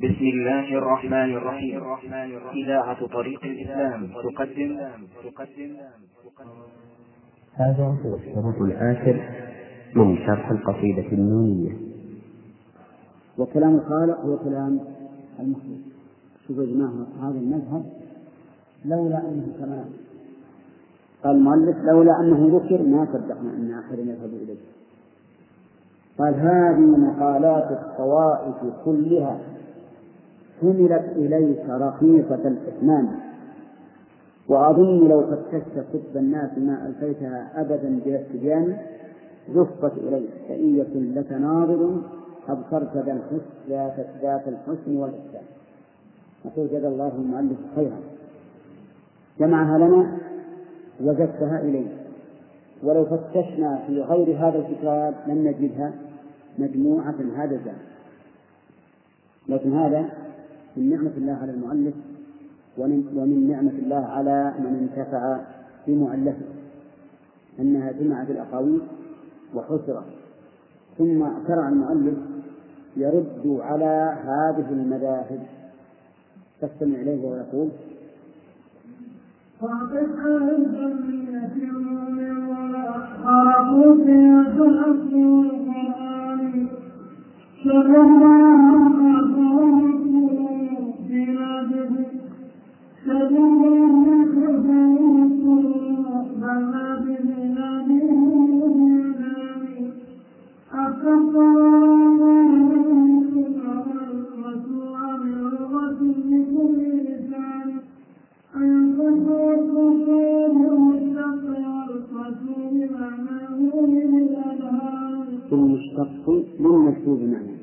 بسم الله الرحمن الرحيم. إذاعة طريق الإسلام تقدم. تقدم هذا هو الشريط الآخر من شرح القصيدة النونية. وكلام الخالق هو كلام المخلوق. شوفوا يا جماعة هذا المذهب لولا أنه كما قال المؤلف لولا أنه ذكر ما صدقنا أن أحدا يذهب إليه. قال هذه مقالات الطوائف كلها حملت إليك رقيقة الإثمان وأظن لو فتشت كتب الناس ما ألفيتها أبدا بلا استبيان زفت إليك يكن لك ناظر أبصرت ذا ذات الحسن والإحسان. نقول جزا الله المؤلف خيرا. جمعها لنا وزدتها إليه ولو فتشنا في غير هذا الكتاب لم نجدها مجموعة هذا الزمن لكن هذا من نعمة الله على المؤلف ومن نعمة الله على من انتفع بمؤلفه أنها جمعت الأقاويل وحسرت ثم شرع المؤلف يرد على هذه المذاهب. تستمع إليه ويقول في الحق والقرآن شر الله بلاده شر الله بلاده أكبر المشتق للمكتوب معناه لا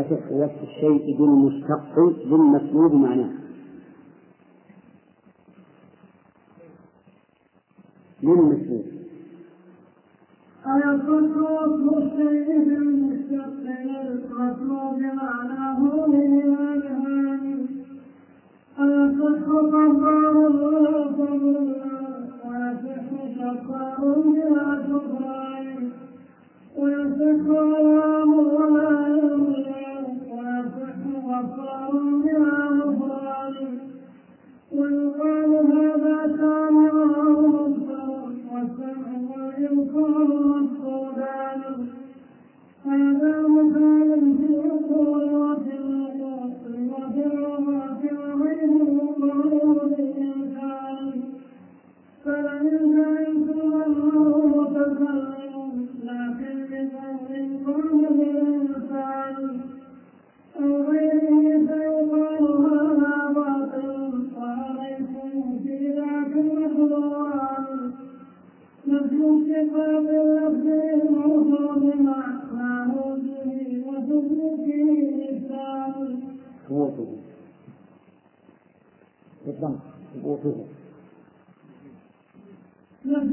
يصح وصف الشيء بالمشتق بالمطلوب معناه. للمطلوب أيصح وصف الشيء بالمشتق للمطلوب معناه للأذهان أيصح قدر ولا ويصح شكران ويصح ولا غفران ويقال هذا سامع مبصر والسمع والإبصار هذا مثال في القوة وفي الوفي وغيره ضرور الإنسان فلئن زعمتم أنه متكلم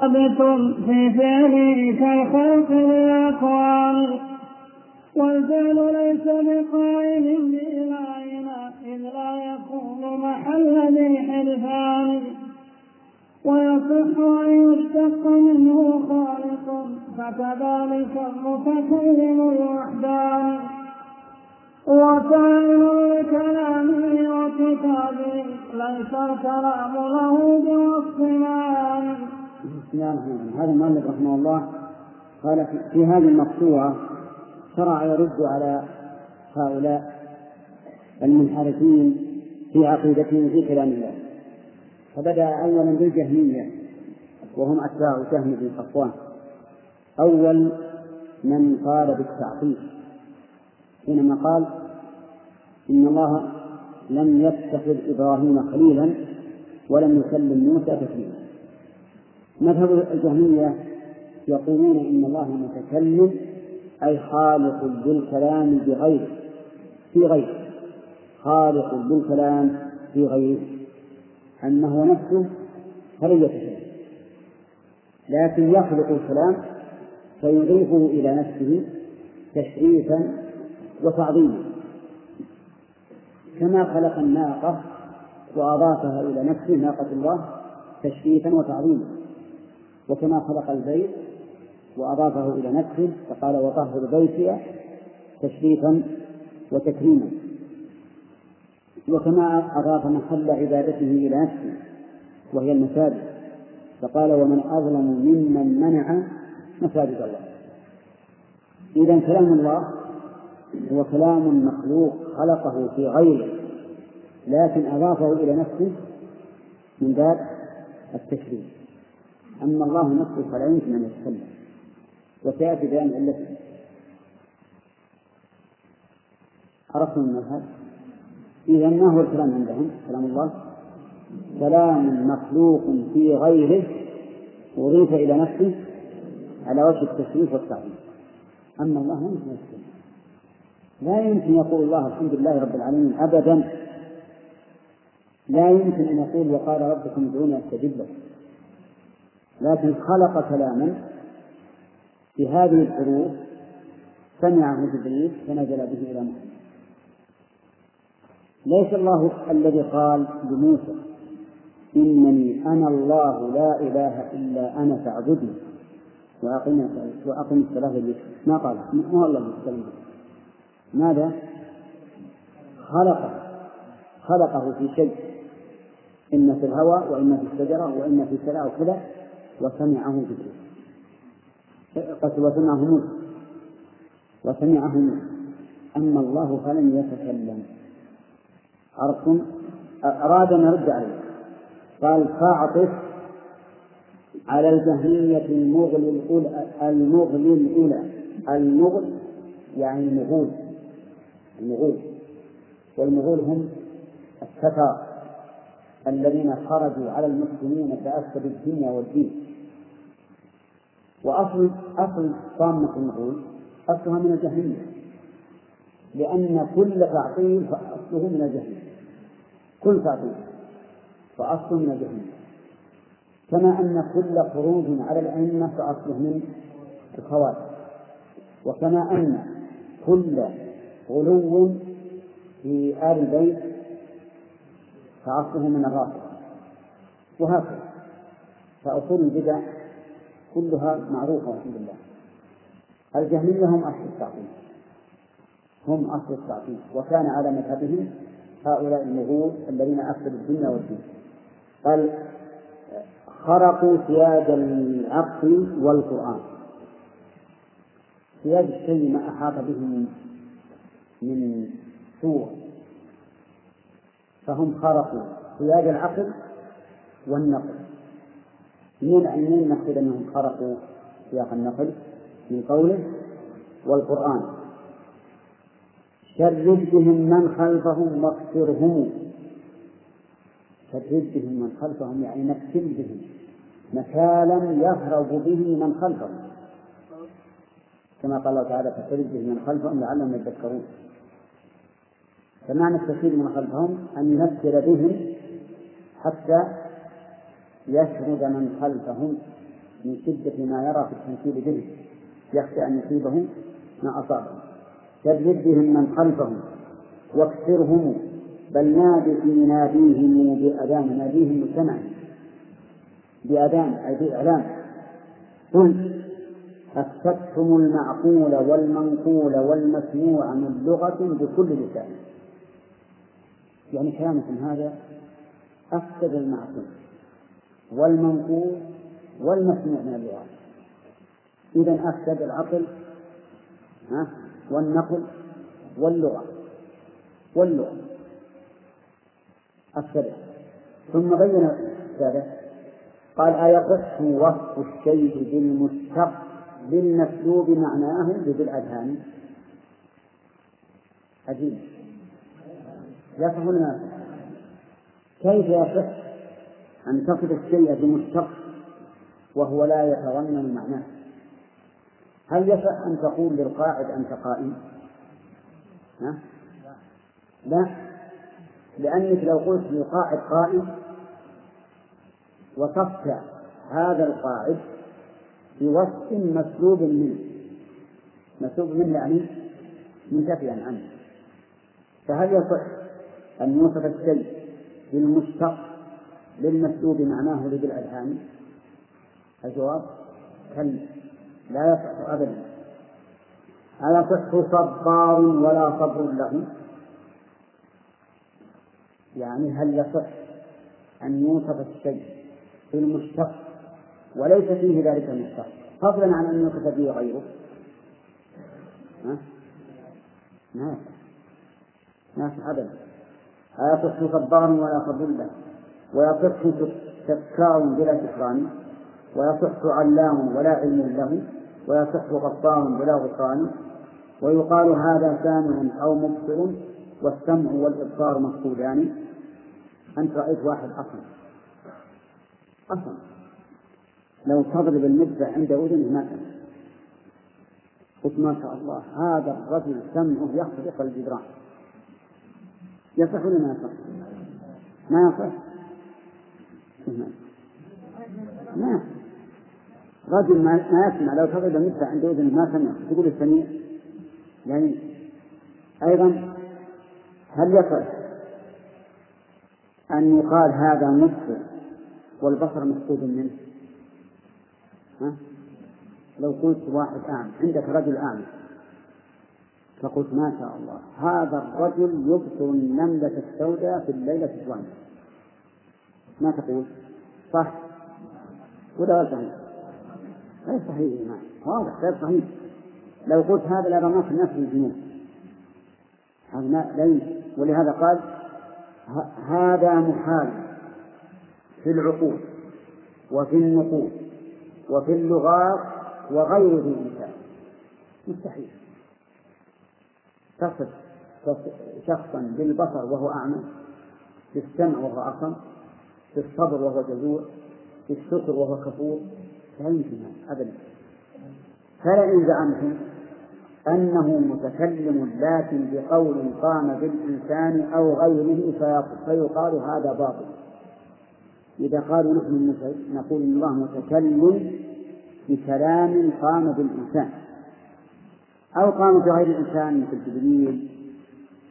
ثابت في فعله كالخلق بالأقوال والفعل ليس بقائم بإلهنا إذ لا يكون محل ذي حلفان ويصح أن يشتق منه خالق فكذلك المتكلم الوحدان وفاعل لكلامه وكتابه ليس الكلام له بوصف بسم الله الرحمن الرحيم. هذا المؤلف رحمه الله قال في- في هذه المقطوعة شرع يرد على هؤلاء المنحرفين في عقيدتهم في كلام الله. فبدأ أولا بالجهمية وهم أتباع جهم بن صفوان. أول من قال بالتعطيل حينما قال إن الله لم يتخذ إبراهيم خليلا ولم يكلم موسى تكليما. مذهب الجهمية يقولون إن الله متكلم أي خالق بالكلام بغيره في غيره. خالق بالكلام في غيره أما هو نفسه فلن يتكلم. لكن يخلق الكلام فيضيفه إلى نفسه تشريفا وتعظيما كما خلق الناقة وأضافها إلى نفسه ناقة الله تشريفا وتعظيما. وكما خلق البيت وأضافه إلى نفسه فقال وطهر بيتي تشريفا وتكريما. وكما أضاف محل عبادته إلى نفسه وهي المساجد فقال ومن أظلم ممن منع مساجد الله. إذا كلام الله هو كلام مخلوق خلقه في غيره لكن أضافه إلى نفسه من باب التشريف أما الله نفسه فلا يمكن أن يتكلم وسيأتي بيان علته. عرفتم المذهب؟ إذا ما هو الكلام عندهم؟ كلام الله؟ كلام مخلوق في غيره أضيف إلى نفسه على وجه التشريف والتعظيم. أما الله لا يمكن يتكلم. لا يمكن يقول الله الحمد لله رب العالمين أبدا. لا يمكن أن يقول وقال ربكم ادعوني أستجب لكم. لكن خلق كلاما في هذه الحروف سمعه جبريل فنزل به إلى محمد. ليس الله الذي قال لموسى إنني أنا الله لا إله إلا أنا فاعبدني. وأقم الصلاة ما قال؟ ما الله ماذا؟ خلقه. خلقه في شيء. إما في الهواء وإما في الشجرة وإما في كذا أو كذا وسمعه جبريل. قد وسمعه موسى وسمعه موسى أما الله فلم يتكلم. عرفتم أراد أن يرد عليه قال فاعطف على الجهمية المغل الأولى المغل الأولى. المغل يعني المغول المغول. والمغول هم التتار الذين خرجوا على المسلمين فأفسدوا الدنيا والدين. وأصل أصل طامة المغول أصلها من الجهمية لأن كل تعطيل فأصله من الجهمية. كل تعطيل فأصله من الجهمية. كما أن كل خروج على الأئمة فأصله من الخوارج. وكما أن كل غلو في آل البيت فأصله من الرافضة. وهكذا. فأصول البدع كلها معروفة الحمد لله. الجهمية هم أصل التعطيل هم أصل التعطيل وكان على مذهبهم هؤلاء المغول الذين أفسدوا الدنيا والدين. قال خرقوا سياج العقل والقرآن. سياج الشيء ما أحاط به من سوء فهم خرقوا سياج العقل والنقل. من منين نقصد أنهم خرقوا سياق النقل؟ من قوله والقرآن. شرد بهم من خلفهم واكسرهم شرد بهم من خلفهم يعني نكسل بهم. نكالا يهرب به من خلفهم. كما قال الله تعالى فشرد بهم من خلفهم لعلهم يتذكرون. فمعنى التشريد من خلفهم أن ينكر بهم حتى يشرد من خلفهم من شدة ما يرى في التنكيل بهم يخشى أن يصيبه ما أصابهم. شرد بهم من خلفهم واكسرهم بل نادي في ناديهم بأذان ناديهم مجتمعا بأذان أي بإعلام قل أفسدتم المعقول والمنقول والمسموع من لغة بكل لسان. يعني كلامكم هذا أفسد المعقول والمنقول والمسموع من اللغات إذا أفسد العقل ها والنقل واللغة واللغة. أفسده. ثم بين ذلك قال أيصح وصف الشيء بالمشتق بالمسلوب معناه بالأذهان عجيب. يصح ولا ما؟ كيف يصح أن تصف الشيء بمشتق وهو لا يتضمن معناه هل يصح أن تقول للقاعد أنت قائم؟ ها؟ لا لأنك لو قلت للقاعد قائم وصفت هذا القاعد بوصف مسلوب منه مسلوب منه يعني منتفيا عنه فهل يصح أن يوصف الشيء بالمشتق للمسلوب معناه لذي الجواب كلا لا يصح أبدا. أيصح صبار ولا صبر له؟ يعني هل يصح أن يوصف الشيء بالمشتق وليس فيه ذلك المشتق؟ فضلا عن أن يوصف به غيره؟ ما ما يصح أبدا. أيصح صبار ولا له ويصح سكار بلا سكران. ويصح علام ولا علم له. ويصح غفار بلا غفران. ويقال هذا سامع أو مبصر والسمع والإبصار مفقودان. أنت رأيت واحد أصلا. أصلا. لو تضرب المدة عند أذنه ما سمع قلت ما شاء الله هذا الرجل سمعه يخرق الجدران. يصح ولا ما يصح؟ ما يصح؟ ما رجل ما يسمع. لو تضرب المدة عند أذنه ما سمع. تقول السميع. يعني أيضا هل يصح أن يقال هذا مبصر والبصر مفقود منه؟ ها؟ لو قلت واحد أعمى. عندك رجل أعمى. فقلت ما شاء الله. هذا الرجل يبصر النملة السوداء في الليلة الظلمة ما تقول؟ صح. ولا غير صحيح؟ غير صحيح ما واضح غير صحيح. لو قلت هذا في الناس الجنون هذا لا يمكن. ولهذا قال هذا محال في العقول وفي النقود وفي اللغات وغير ذي مستحيل. تصف شخصا بالبصر وهو أعمى بالسمع وهو أصم بالصبر وهو جزوع بالشكر وهو كفور. لا يمكن أبدا. فلئن زعمتم أنه متكلم لكن بقول قام بالإنسان أو غيره فيقال هذا باطل. إذا قالوا نحن نقول إن الله متكلم بكلام قام بالإنسان. أو قام بغير الإنسان مثل جبريل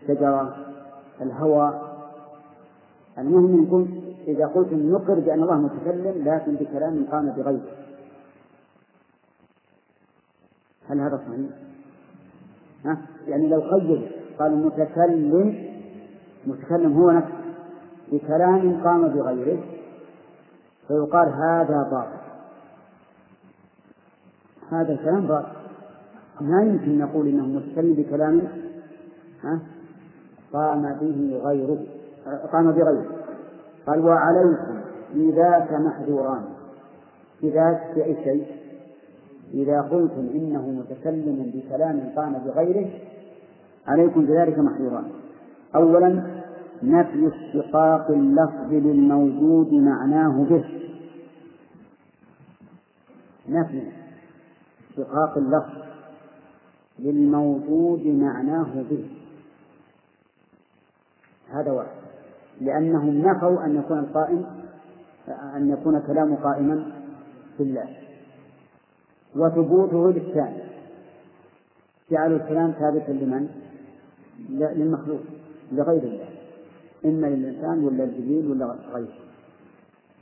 شجرة الهواء المهم منكم إذا قلتم نقر بأن الله متكلم لكن بكلام قام بغيره هل هذا صحيح؟ ها؟ يعني لو قيد قال متكلم متكلم هو نفسه بكلام قام بغيره فيقال هذا باطل هذا الكلام باطل ما يمكن نقول إنه متكلم بكلام قام به غيره قام بغيره. قال وعليكم في ذاك محذوران. في ذاك في أي شيء إذا قلتم إنه متكلم بكلام قام بغيره عليكم بذلك محذوران. أولا نفي اشتقاق اللفظ للموجود معناه به. نفي اشتقاق اللفظ. للموجود معناه به. هذا واحد. لأنهم نفوا أن يكون القائم أن يكون كلام قائما في الله وثبوته للثاني جعلوا الكلام ثابتا لمن؟ للمخلوق لغير الله. إما للإنسان ولا الجبريل ولا غيره.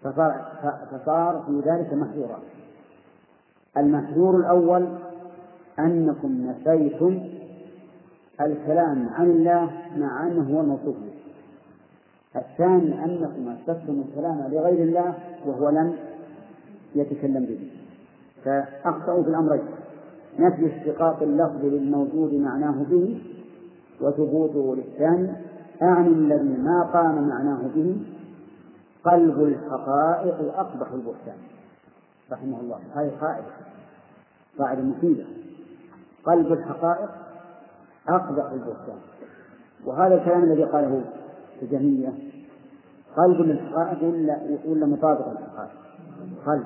فصار فصار في ذلك محذوران المحذور الأول أنكم نفيتم الكلام عن الله مع أنه هو الموصوف به. الثاني أنكم أثبتم الكلام لغير الله وهو لم يتكلم به. فأخطأوا في الأمرين. نفي اشتقاق اللفظ للموجود معناه به وثبوته للثاني. أعني الذي ما قام معناه به. قلب الحقائق أقبح البهتان. رحمه الله. هذه قاعدة. قاعدة مفيدة. قلب الحقائق أقبح البهتان. وهذا الكلام الذي قاله الجهمية قلب للحقائق ولا ولا مطابق للحقائق؟ قلب.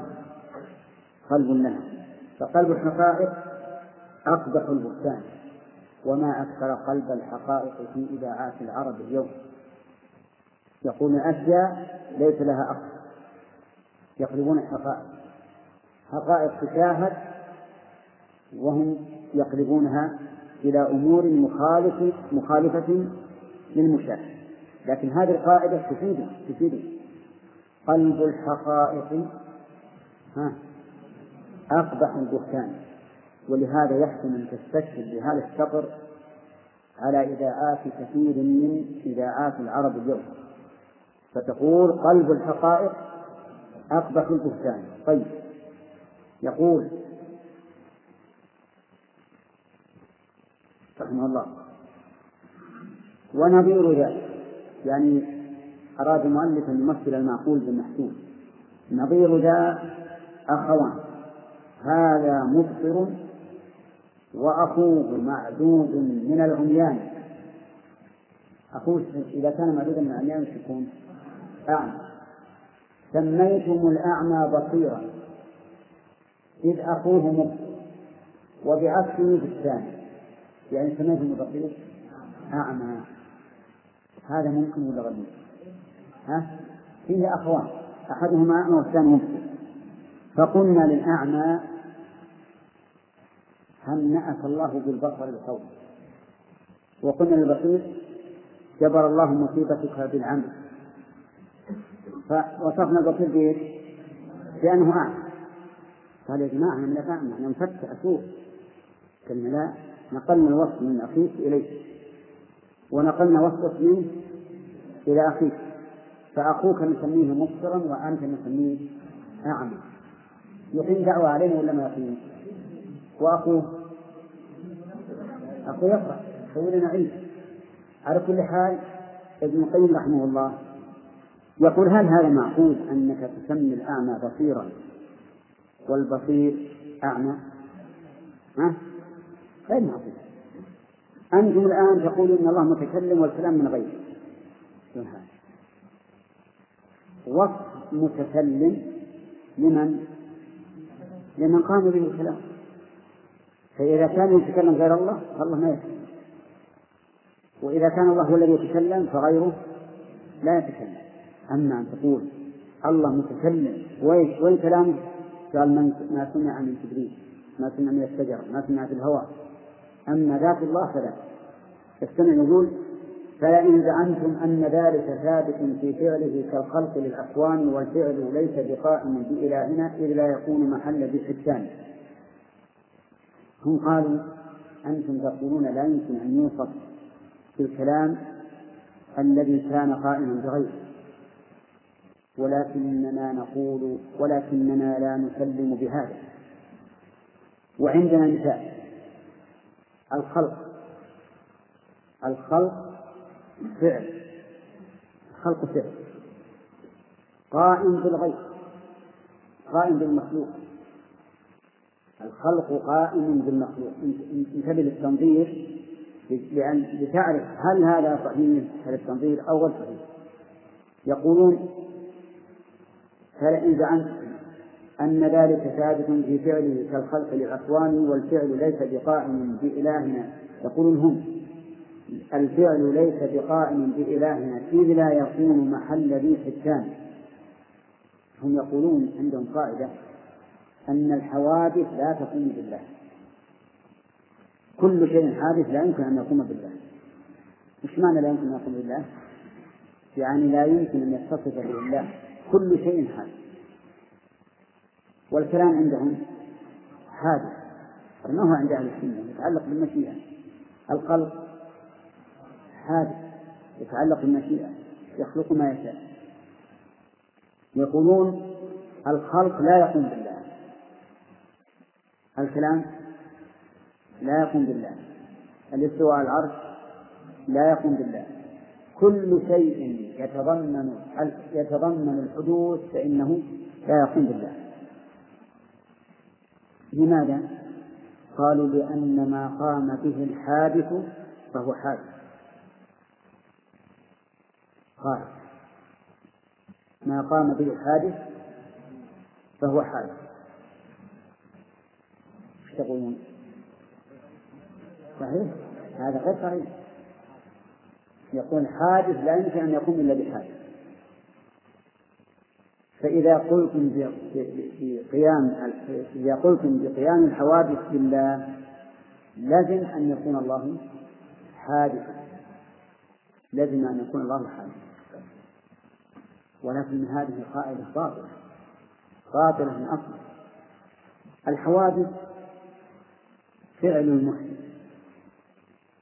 قلب لها فقلب الحقائق أقبح البهتان. وما أكثر قلب الحقائق في إذاعات العرب اليوم. يقول أشياء ليس لها أصل. يقلبون الحقائق حقائق تشاهد وهم يقلبونها إلى أمور مخالفة مخالفة للمشاهد. لكن هذه القاعدة تفيد تفيد. قلب الحقائق ها أقبح البهتان. ولهذا يحسن أن تستشهد بهذا الشطر على إذاعات كثير من إذاعات العرب اليوم. فتقول قلب الحقائق أقبح البهتان. طيب. يقول رحمه الله. ونظير ذلك. يعني أراد المؤلف أن يمثل المعقول بالمحسوس نظير ذا أخوان. هذا مبصر وأخوه معدود من العميان. أخوه إذا كان معدودا من العميان يكون؟ أعمى. سميتم الأعمى بصيرا. إذ أخوه مبصر. وبعكسه في الثاني يعني سميتم البصير أعمى هذا ممكن ولا غير ممكن؟ ها؟ فيه أخوان أحدهما أعمى والثاني مبصر فقلنا للأعمى هنأك الله بالبصر القوي وقلنا للبصير جبر الله مصيبتك بالعمل. فوصفنا البصير بإيش؟ بأنه أعمى. قال يا جماعة أنا لا أعمى أنا مفتح أشوف قلنا لا. نقلنا الوصف من أخيك إليك ونقلنا وصفك منه إلى أخيك فأخوك نسميه مبصرا وأنت نسميه أعمى يقيم دعوة علينا ولا ما يقيم؟ وأخوه أخوه يقرأ يسوي لنا عيد على كل حال ابن القيم رحمه الله يقول هل هذا معقول أنك تسمي الأعمى بصيرا والبصير أعمى؟ ها؟ غير معقول أنتم الآن تقولون إن الله متكلم والكلام من غيره. وصف متكلم لمن؟ لمن قام به الكلام. فإذا كان يتكلم غير الله فالله ما يتكلم. وإذا كان الله هو الذي يتكلم فغيره لا يتكلم. أما أن تقول الله متكلم وين وين كلامه؟ قال من ما سمع من جبريل ما سمع من الشجر ما سمع في الهواء. أما ذات الله فلا السمع يقول فلئن زعمتم أن ذلك ثابت في فعله كالخلق للأكوان والفعل ليس بقائم بإلهنا إذ لا يكون محل بالحسان هم قالوا أنتم تقولون لا يمكن أن يوصف بالكلام الذي كان قائما بغيره. ولكننا نقول ولكننا لا نسلم بهذا. وعندنا مثال. الخلق. الخلق فعل. الخلق فعل. قائم بالغير قائم بالمخلوق. الخلق قائم بالمخلوق. انتبه للتنظير لأن لتعرف هل هذا صحيح هذا التنظير أو غير صحيح. يقولون فلئن زعمت أن ذلك ثابت في فعله كالخلق للأكوان والفعل ليس بقائم بإلهنا. يقولون هم. الفعل ليس بقائم بإلهنا. إذ لا يكون محل ذي حسان هم يقولون عندهم قاعدة أن الحوادث لا تقوم بالله. كل شيء حادث لا يمكن أن يقوم بالله. مش معنى لا يمكن أن يقوم بالله؟ يعني لا يمكن أن يتصف بالله. كل شيء حادث. والكلام عندهم حادث. ما هو عند أهل السنة يتعلق بالمشيئة. القلب حادث يتعلق بالمشيئة يخلق ما يشاء. يقولون الخلق لا يقوم بالله. الكلام لا يقوم بالله. الاستواء على العرش لا يقوم بالله. كل شيء يتضمن يتضمن الحدوث فإنه لا يقوم بالله. لماذا؟ قالوا لأن ما قام به الحادث فهو حادث. خالق ما قام به الحادث فهو حادث. إيش تقولون؟ صحيح؟ هذا غير صحيح. يقول حادث لا يمكن أن يقوم إلا بحادث. فإذا قلتم بقيام إذا قلتم بقيام الحوادث بالله لازم أن يكون الله حادثا. لازم أن يكون الله حادثا. ولكن هذه قاعدة باطلة. باطلة من أصل. الحوادث فعل المحدث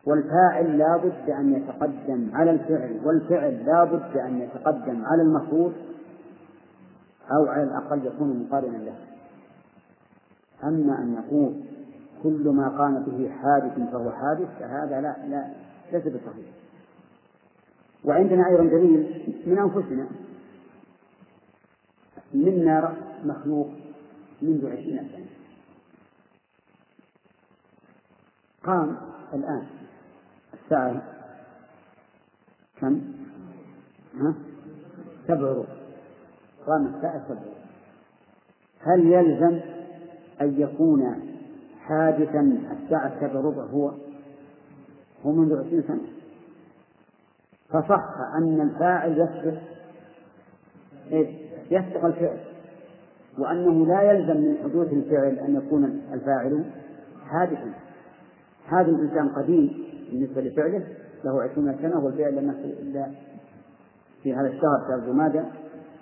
والفاعل لا بد أن يتقدم على الفعل. والفعل لا بد أن يتقدم على المفعول. أو على الأقل يكون مقارنا له. أما أن نقول كل ما قام به حادث فهو حادث فهذا لا لا ليس بصحيح. وعندنا أيضا دليل من أنفسنا. منا مخلوق منذ عشرين سنة. قام الآن الساعة كم؟ ها؟ سبع ربع. قام الساعة سبع هل يلزم أن يكون حادثا الساعة سبع ربع هو؟ هو منذ عشرين سنة. فصح أن الفاعل يسبق يسبق الفعل. وأنه لا يلزم من حدوث الفعل أن يكون الفاعل حادثا. هذا الإنسان قديم بالنسبة لفعله. له عشرون سنة والفعل لم يحصل إلا في هذا الشهر شهر جمادى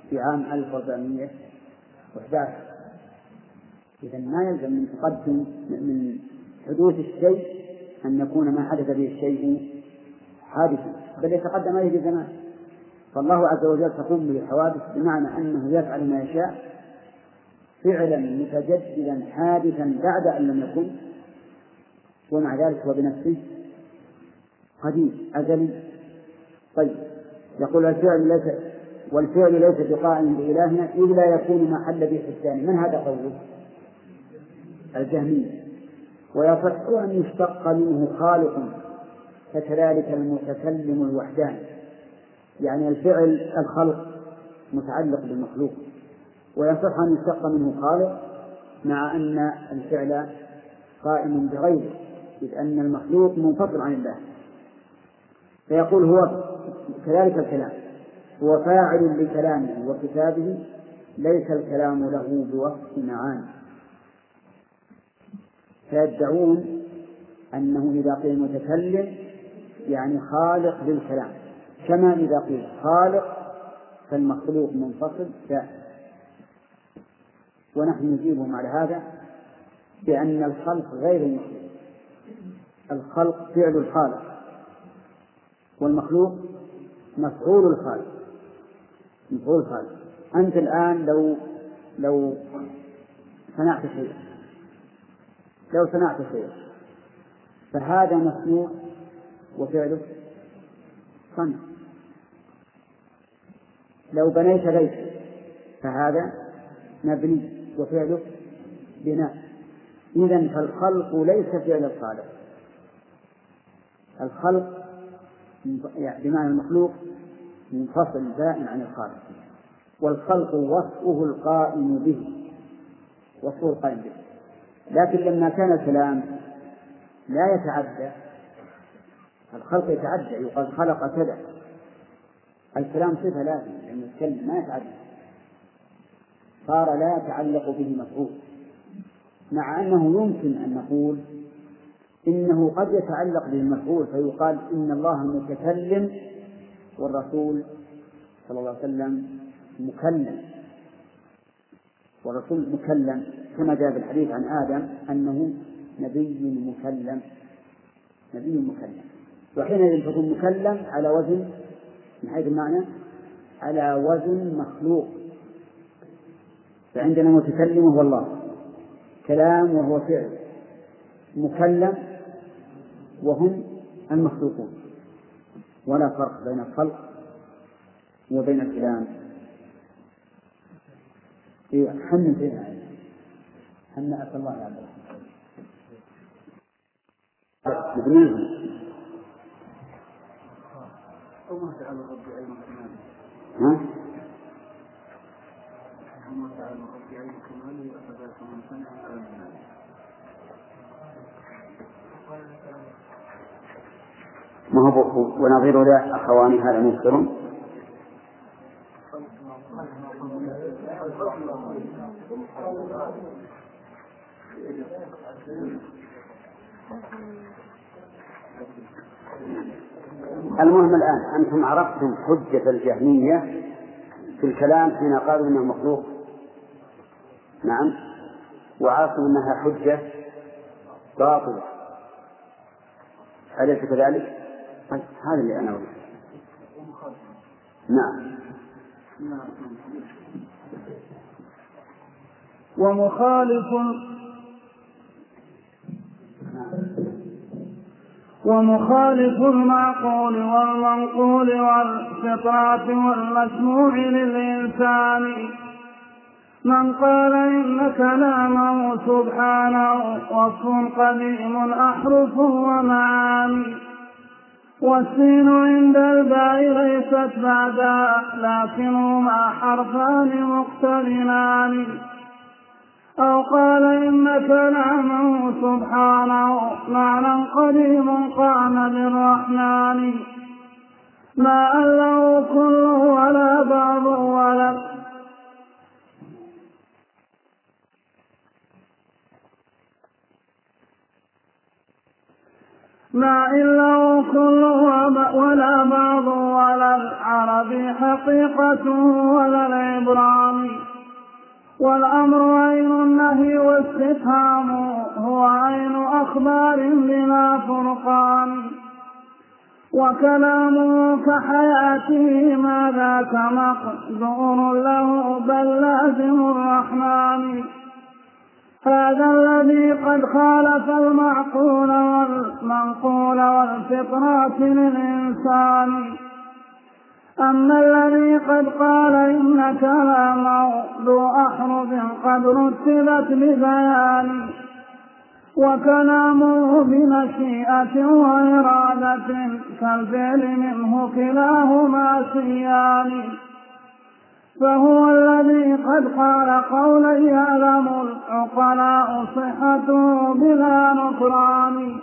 في عام 1411 إذا ما يلزم من تقدم من حدوث الشيء أن يكون ما حدث به الشيء حادثا بل يتقدم عليه بزمان فالله عز وجل تقوم به الحوادث بمعنى أنه يفعل ما يشاء فعلا متجددا حادثا بعد أن لم يكن ومع ذلك هو بنفسه قديم أزلي. طيب يقول الفعل ليس والفعل ليس بقائم بإلهنا إذ لا يكون ما حل به الثاني من هذا قوله؟ الجهمية. ويصح أن يشتق منه خالق فكذلك المتكلم الوحداني يعني الفعل الخلق متعلق بالمخلوق. ويصح أن يشتق منه خالق مع أن الفعل قائم بغيره إذ أن المخلوق منفصل عن الله. فيقول هو كذلك الكلام. هو فاعل لكلامه وكتابه ليس الكلام له بوصف معاني. فيدعون أنه إذا قيل متكلم يعني خالق للكلام. كما إذا قيل خالق فالمخلوق منفصل سائر ونحن نجيبهم على هذا بأن الخلق غير المخلوق. الخلق فعل الخالق والمخلوق مفعول الخالق. مفعول الخالق أنت الآن لو لو صنعت شيئا لو صنعت شيئا فهذا مصنوع وفعله صنع. لو بنيت بيتا فهذا مبني وفعله بناء. إذا فالخلق ليس فعل الخالق. الخلق يعني بمعنى المخلوق منفصل بائن عن الخالق والخلق وصفه القائم به. وصفه القائم به. لكن لما كان الكلام لا يتعدى الخلق يتعدى يقال خلق كذا. الكلام صفة لازم لأن الكلم ما يتعدى. صار لا يتعلق به مفعول. مع أنه يمكن أن نقول إنه قد يتعلق بالمفعول فيقال إن الله متكلم والرسول صلى الله عليه وسلم مكلم. والرسول مكلم كما جاء في الحديث عن آدم أنه نبي مكلم. نبي مكلم. وحينئذ تكون مكلم على وزن من حيث المعنى على وزن مخلوق. فعندنا متكلم وهو الله. كلام وهو فعل. مكلم وهم المخلوقون. ولا فرق بين الخلق وبين الكلام. في حن فيها حن أسأل الله يعلم أو ما جعل الرب عين كمال ها؟ ما جعل الرب عين كمال أفذاك من سمع كلام ما هو ونظير ذا أخوان هذا منكر المهم الآن أنتم عرفتم حجة الجهمية في الكلام حين قالوا إنه مخلوق. نعم. وعرفتم أنها حجة باطلة. أليس كذلك؟ طيب هذا اللي أنا أقوله. نعم. ومخالف ومخالف المعقول والمنقول والفطرة والمسموع للإنسان. من قال إن كلامه سبحانه وصف قديم أحرف ومعاني. والسين عند الباء ليست بعدا لكنهما حرفان مقترنان. أو قال إن كلامه سبحانه معنى قديم قام بالرحمن. ما أله كله ولا بعض ولا ما إلا كل ولا بعض ولا العرب حقيقة ولا العبران. والأمر عين النهي واستفهام هو عين أخبار بلا فرقان. وكلامه كحياته ما ذاك مقدور له بل لازم الرحمن. هذا الذي قد خالف المعقول والمنقول والفطرات للإنسان. أما الذي قد قال إن كلامه ذو أحرف قد رتبت ببيان وكلامه بمشيئة وإرادة كالفعل منه كلاهما سيان. فهو الذي قد قال قولا يعلم العقلاء صحته بلا نكران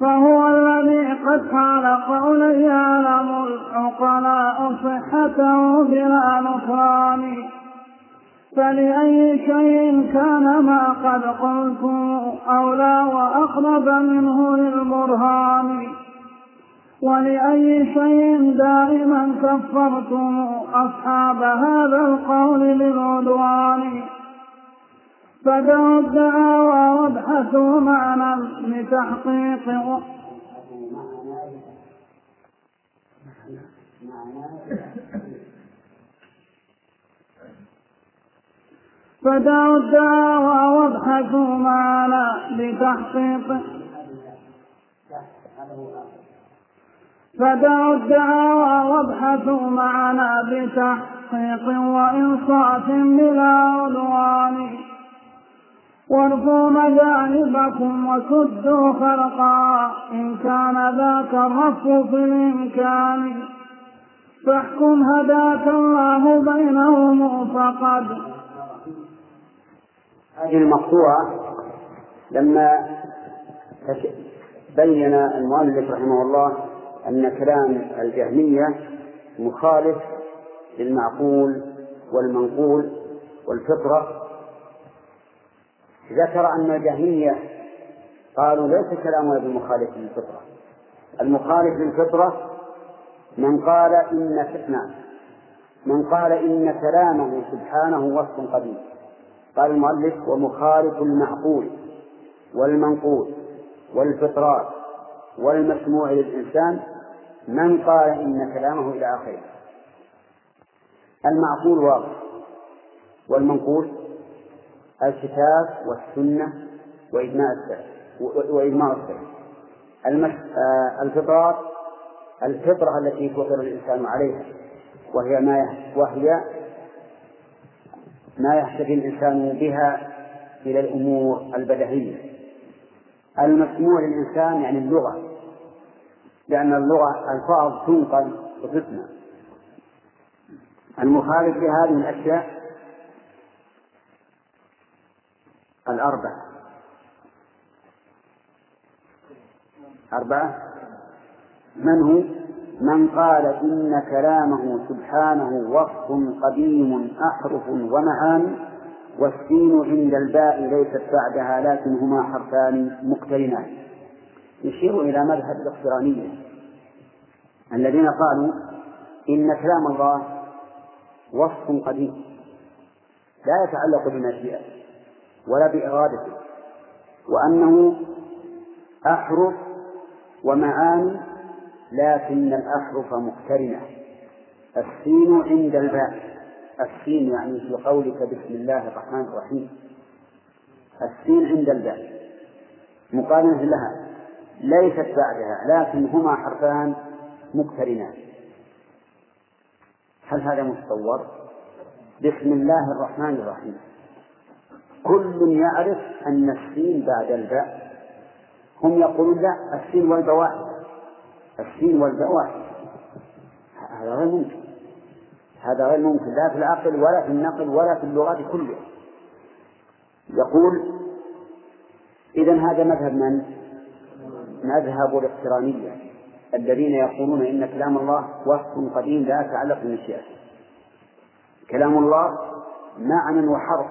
فهو الذي قد قال قولا يعلم العقلاء صحته بلا نكران فلأي شيء كان ما قد قلت أولى وأقرب منه للبرهان. ولأي شيء دائما كفرتم أصحاب هذا القول بالعدوان. فدعوا الدعاوى وابحثوا معنى لتحقيق فدعوا الدعاوى وابحثوا معنى لتحقيق فدعوا الدعاوى وابحثوا معنا بتحقيق وإنصاف بلا عدوان. وارفوا مجانبكم وسدوا خلقا. إن كان ذاك الرف في الإمكان. فاحكم هداك الله بينهم فقد. هذه المقطوعة لما بين المؤلف رحمه الله أن كلام الجهمية مخالف للمعقول والمنقول والفطرة. ذكر أن الجهمية قالوا ليس كلامنا بمخالف للفطرة. المخالف للفطرة من قال إن نعم من قال إن كلامه سبحانه وصف قديم. قال المؤلف ومخالف المعقول والمنقول والفطرات والمسموع للإنسان من قال إن كلامه إلى آخره؟ المعقول واضح. والمنقول؟ الكتاب والسنة وإجماع السلف. وإجماع آه، الفطرات الفطرة التي فطر الإنسان عليها. وهي ما وهي ما يهتدي الإنسان بها إلى الأمور البدهية. المسموع للإنسان يعني اللغة. لأن اللغة ألفاظ تنقل وتسمع المخالف لهذه الأشياء الأربعة. أربعة. من هو؟ من قال إن كلامه سبحانه وصف قديم أحرف ومعاني والسين عند الباء ليست بعدها لكن هما حرفان مقترنان. يشير إلى مذهب الاقترانية الذين قالوا إن كلام الله وصف قديم لا يتعلق بمشيئته ولا بإرادته وأنه أحرف ومعاني لكن الأحرف مقترنة. السين عند الباء. السين يعني في قولك بسم الله الرحمن الرحيم. السين عند الباء. مقارنة لها. ليست بعدها لكن هما حرفان مقترنان. هل هذا متصور؟ بسم الله الرحمن الرحيم. كل يعرف أن السين بعد الباء. هم يقولون لا السين والباء واحد. السين والباء واحد. هذا غير ممكن. هذا غير ممكن لا في العقل ولا في النقل ولا في اللغات كلها يقول إذا هذا مذهب من؟ مذهب الاقترانية الذين يقولون إن كلام الله وصف قديم لا يتعلق بالمشيئة. كلام الله معنى وحرف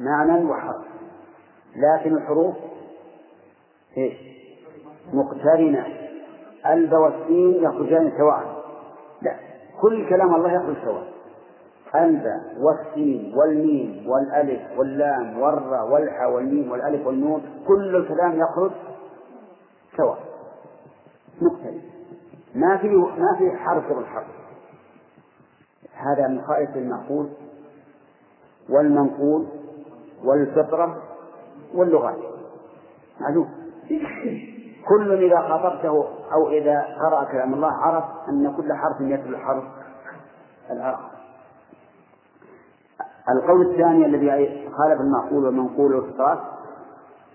معنى وحرف لكن الحروف إيش؟ مقترنة. الب والسين يخرجان سواء. لا كل كلام الله يخرج سواء. الب والسين والميم والألف واللام والراء والحاء والميم والألف والنون كل الكلام يخرج سواء مقترن ما في ما في حرف بالحرف هذا مخالف للمعقول والمنقول والفطرة واللغات. معلوم؟ كل إذا خاطبته أو إذا قرأ كلام الله عرف أن كل حرف يتلو الحرف الآخر القول الثاني الذي خالف المعقول والمنقول والفطرات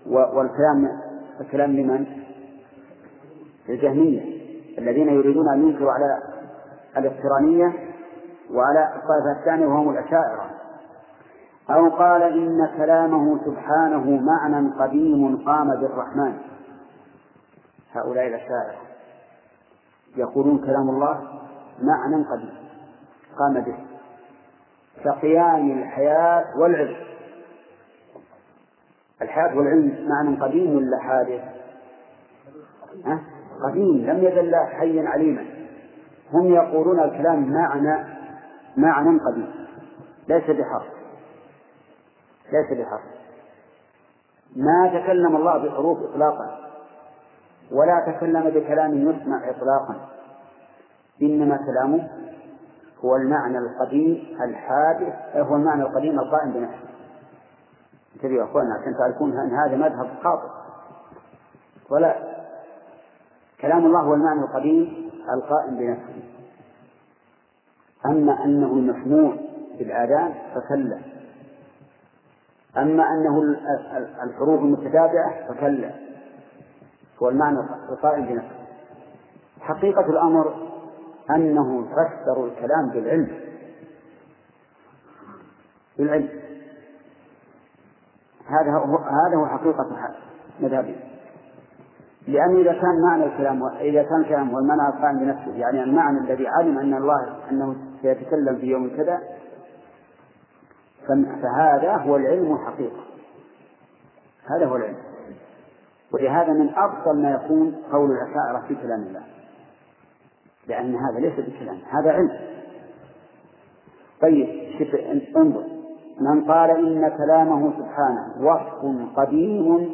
والكلام الكلام لمن؟ الجهمية الذين يريدون أن ينكروا على الإقترانية وعلى الطائفة الثانية وهم الأشاعرة أو قال إن كلامه سبحانه معنى قديم قام بالرحمن هؤلاء الأشاعرة يقولون كلام الله معنى قديم قام به كقيام الحياة والعلم الحياة والعلم معنى قديم ولا حادث؟ أه؟ قديم لم يزل حيا عليما. هم يقولون الكلام معنى معنى قديم. ليس بحرف. ليس بحرف. ما تكلم الله بحروف إطلاقا ولا تكلم بكلام يسمع إطلاقا. إنما كلامه هو المعنى القديم الحادث هو المعنى القديم القائم بنفسه. انتبهوا يا اخوانا عشان تعرفون إن هذا مذهب خاطئ. ولا كلام الله هو المعنى القديم القائم بنفسه. أما أنه المسموع في الآذان فكلا. أما أنه الحروف المتتابعة فكلا. هو المعنى القائم بنفسه. حقيقة الأمر أنه فسروا الكلام بالعلم. بالعلم. هذا هو هذا هو حقيقة مذهبي. لأن إذا كان معنى الكلام إذا كان الكلام هو المعنى القائم بنفسه يعني المعنى الذي علم أن الله أنه سيتكلم في يوم كذا فهذا هو العلم الحقيقة هذا هو العلم. ولهذا من أفضل ما يكون قول الأشاعرة في كلام الله. لأن هذا ليس بكلام هذا علم. طيب انظر. من قال إن كلامه سبحانه وصف قديم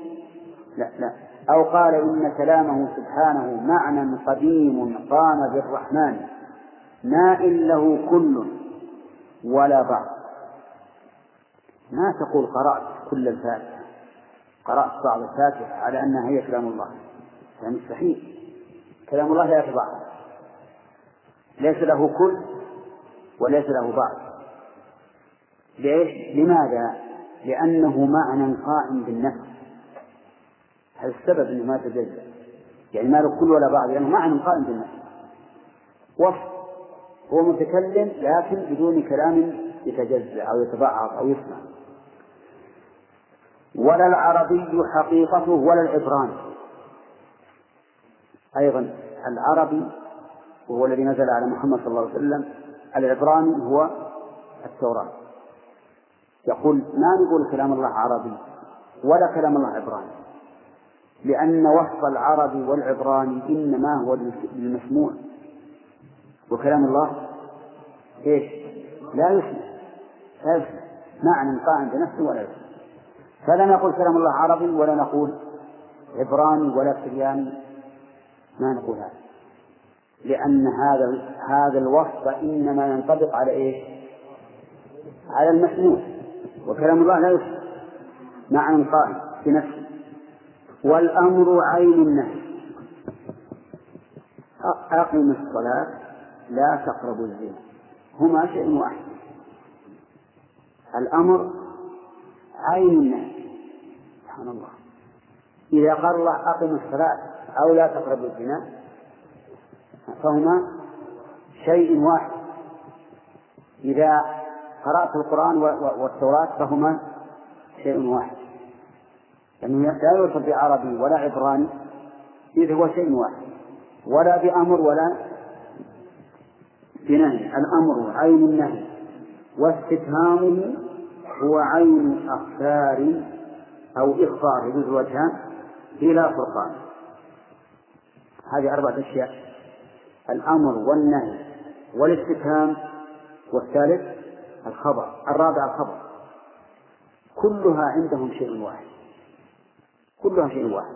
لا لا. أو قال إن كلامه سبحانه معنى قديم قام بالرحمن إن له كل ولا بعض. ما تقول قرأت كل الفاتحة قرأت بعض الفاتحة على أنها هي كلام الله. هذا مستحيل. كلام الله لا يتبعض ليس له كل وليس له بعض. ليش؟ لماذا؟ لأنه معنى قائم بالنفس. هذا السبب أنه ما يتجزأ يعني ما له كل ولا بعض لأنه معنى قائم بالنفس وصف. هو متكلم لكن بدون كلام يتجزأ أو يتبعض أو يسمع. ولا العربي حقيقته ولا العبراني. أيضا العربي وهو الذي نزل على محمد صلى الله عليه وسلم العبراني هو التوراة. يقول ما نقول كلام الله عربي ولا كلام الله عبراني. لأن وصف العربي والعبراني إنما هو للمسموع. وكلام الله إيش؟ لا يسمع. لا يسمع. معنى قائم بنفسه ولا يسمع. فلا نقول كلام الله عربي ولا نقول عبراني ولا سرياني. ما نقول هذا. لأن هذا هذا الوصف إنما ينطبق على إيش؟ على المسموع. وكلام الله لا يسمع. معنى قائم بنفسه والأمر عين النهي. أقم الصلاة لا تقربوا الزنا. هما شيء واحد. الأمر عين النهي. سبحان الله. إذا قال الله أقم الصلاة أو لا تقربوا الزنا فهما شيء واحد. إذا قرأت القرآن والتوراة فهما شيء واحد. لأنه لا يوصف بعربي ولا عبراني إذ هو شيء واحد ولا بأمر ولا بنهي الأمر عين النهي واستفهامه هو عين أخبار أو إخبار يجوز الوجهان بلا فرقان. هذه أربعة أشياء الأمر والنهي والاستفهام والثالث الخبر الرابع الخبر كلها عندهم شيء واحد. كلها شيء واحد.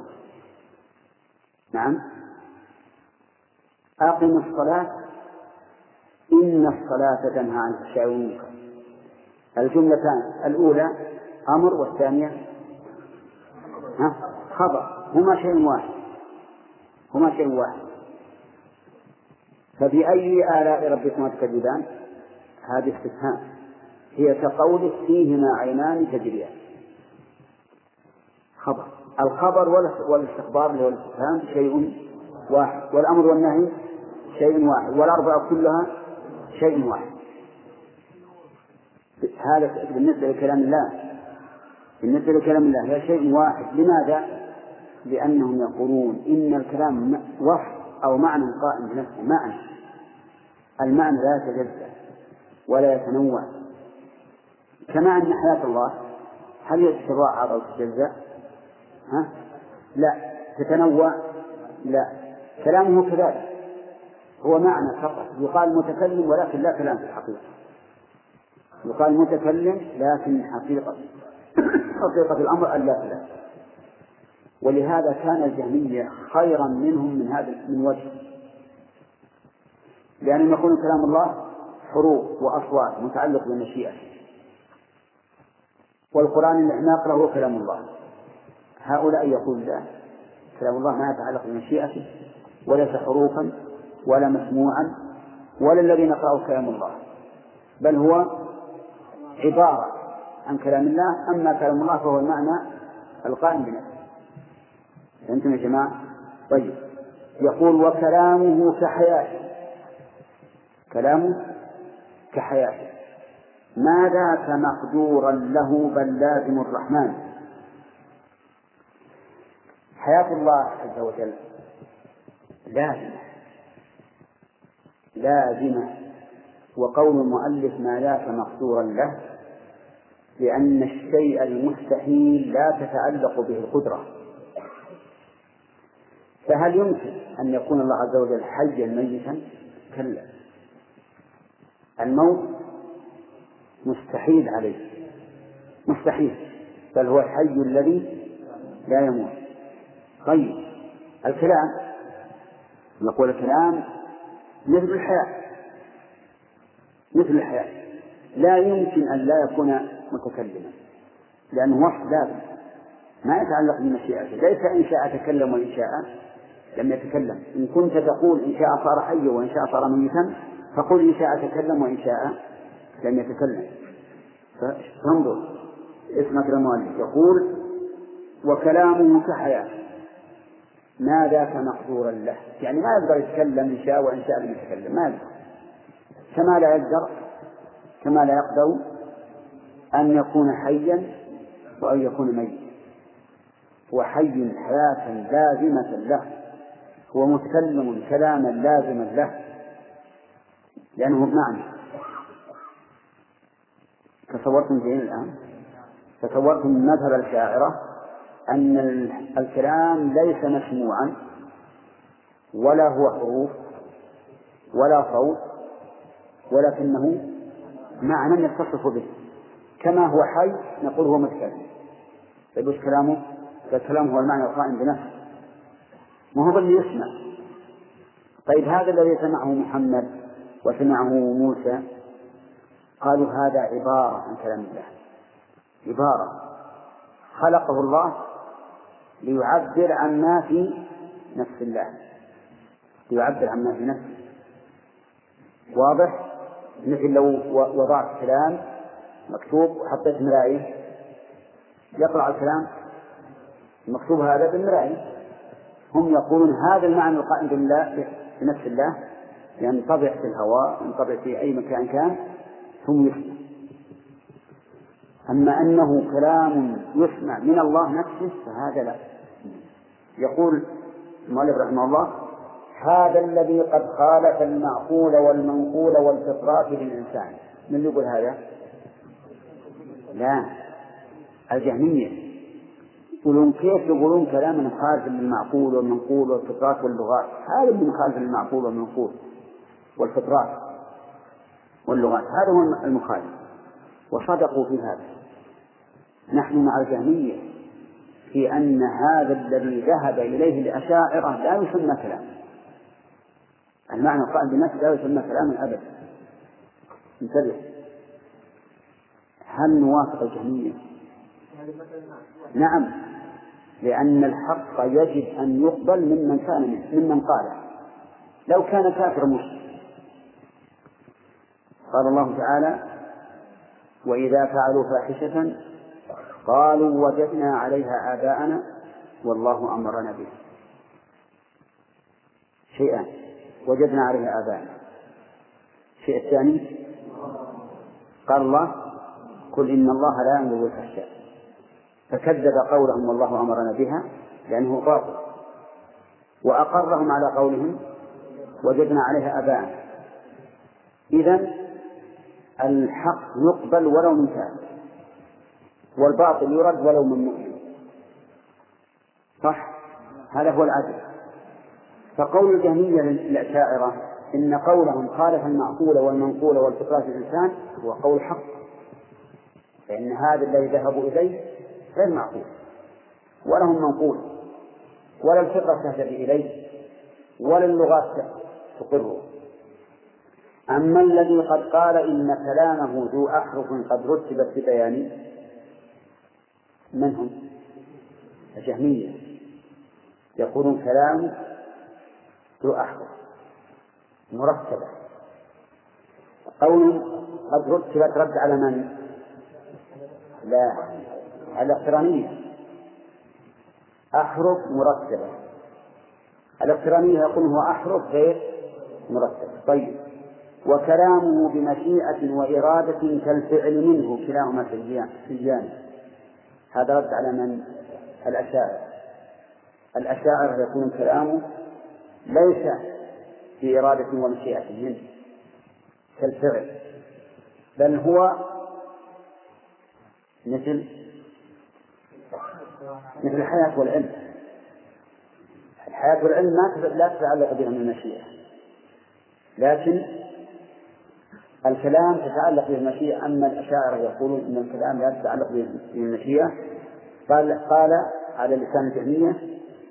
نعم. أقم الصلاة. إن الصلاة تنهى عن الفحشاء والمنكر. الجملتان الأولى أمر والثانية خبر. هما شيء واحد. هما شيء واحد. فبأي آلاء ربكما تكذبان؟ هذه استفهام. هي كقولك فيهما عينان تجريان. خبر. الخبر والاستخبار اللي هو الاستفهام شيء واحد والأمر والنهي شيء واحد والأربعة كلها شيء واحد. هذا بالنسبة لكلام الله. بالنسبة لكلام الله هي شيء واحد. لماذا؟ لأنهم يقولون إن الكلام وصف أو معنى قائم بنفسه. معنى. المعنى لا يتجزأ ولا يتنوع. كما أن حياة الله هل تتضاعف أو تتجزأ؟ ها؟ لا. تتنوع؟ لا. كلامه كذلك. هو معنى فقط. يقال متكلم ولكن لا كلام في الحقيقة. يقال متكلم لكن حقيقة. حقيقة الأمر أن لا كلام. ولهذا كان الجهمية خيرا منهم من هذا من وجه. لأنهم يقولون كلام الله حروف وأصوات متعلق بالمشيئة والقرآن اللي نقرأه هو كلام الله. هؤلاء يقول لا. كلام الله ما يتعلق بمشيئته وليس حروفا ولا مسموعا ولا الذي نقرأه كلام الله. بل هو عبارة عن كلام الله أما كلام الله فهو المعنى القائم بنفسه. فهمتم يا جماعة؟ طيب. يقول وكلامه كحياته. كلامه كحياته. ما ذاك مقدورا له بل لازم الرحمن. حياة الله عز وجل. لازمة لازمة وقول المؤلف ما ذاك مقدورا له لأن الشيء المستحيل لا تتعلق به القدرة. فهل يمكن أن يكون الله عز وجل حيا ميتا؟ كلا. الموت مستحيل عليه. مستحيل. بل هو الحي الذي لا يموت. طيب الكلام نقول الكلام مثل الحياة مثل الحياة. لا يمكن أن لا يكون متكلما لأنه وصف لازم ما يتعلق بمشيئته ليس إن شاء تكلم وإن شاء لم يتكلم. إن كنت تقول إن شاء صار حيا وإن شاء صار ميتا فقل إن شاء تكلم وإن شاء لم يتكلم. فانظر اسمك المؤلف يقول وكلامه كحياة. ما ذاك مقدورا له. يعني ما يقدر يتكلم إن شاء وإن شاء لم يتكلم ما يقدر. كما لا يقدر كما لا يقدر أن يكون حيا وأن يكون ميتا. هو حي حياة لازمة له. هو متكلم كلاما لازما له. لأنه بمعنى. تصورتم زين الآن؟ تصورتم مذهب الشاعرة؟ أن الكلام ليس مسموعا ولا هو حروف ولا صوت ولكنه معنى يتصف به. كما هو حي نقول هو متكلم طيب وش كلامه؟ فالكلام هو المعنى القائم بنفسه. ما هو اللي يسمع. طيب هذا الذي سمعه محمد وسمعه موسى قالوا هذا عبارة عن كلام الله. عبارة. خلقه الله ليعبر عما في نفس الله. ليعبر عما في نفسه واضح؟ مثل لو وضعت كلام مكتوب وحطيت مراية. يقرأ الكلام المكتوب هذا بالمراية. هم يقولون هذا المعنى القائم بالله بنفس الله. ينطبع في الهواء ينطبع في أي مكان كان ثم يسمع. أما أنه كلام يسمع من الله نفسه فهذا لا. يقول المؤلف رحمه الله هذا الذي قد خالف المعقول والمنقول والفطرات للإنسان. من يقول هذا؟ لا الجهمية. يقولون كيف يقولون كلاما خالف للمعقول والمنقول والفطرات واللغات؟ هذا من خالف للمعقول والمنقول والفطرات واللغات. هذا هو المخالف. وصدقوا في هذا. نحن مع الجهمية. في أن هذا الذي ذهب إليه الأشاعرة لا يسمى كلام. المعنى القائم بنفسه لا يسمى كلاما أبدا. انتبه. هل نوافق الجهمية؟ نعم. لأن الحق يجب أن يقبل ممن كان ممن قاله لو كان كافر مسلم قال الله تعالى وإذا فعلوا فاحشة قالوا وجدنا عليها آباءنا والله أمرنا به. شيئان وجدنا عليها آباءنا. الشيء الثاني؟ قال الله قل إن الله لا يأمر بالفحشاء. فكذب قولهم والله أمرنا بها لأنه باطل. وأقرهم على قولهم وجدنا عليها آباءنا. إذا الحق يقبل ولو من كافر والباطل يرد ولو من مؤمن. صح؟ هذا هو العدل. فقول الجهمية للأشاعرة إن قولهم خالف المعقول والمنقول والفطرة الإنسان هو قول حق. فإن هذا الذي ذهبوا إليه غير معقول. ولا هم منقول. ولا الفطرة تهتدي إليه. ولا اللغات تقره أما الذي قد قال إن كلامه ذو أحرف قد رتبت ببيان من هم؟ الجهمية. يقولون كلام ذو أحرف مرتبة. قول قد رتبت رد على من؟ لا. على الاقترانية أحرف مرتبة. الاقترانية يقول هو أحرف غير مرتبة. طيب. وكلامه بمشيئة وإرادة كالفعل منه كلاهما في الجانب هذا رد على من؟ الأشاعرة. الأشاعرة يكون كلامه ليس بإرادة ومشيئة منه كالفعل بل هو مثل مثل الحياة والعلم. الحياة والعلم ما لا تتعلق بها من المشيئة لكن الكلام تتعلق بالمشيئة أما الأشاعرة يقولون أن الكلام لا تتعلق بالمشيئة. قال قال على لسان الجهمية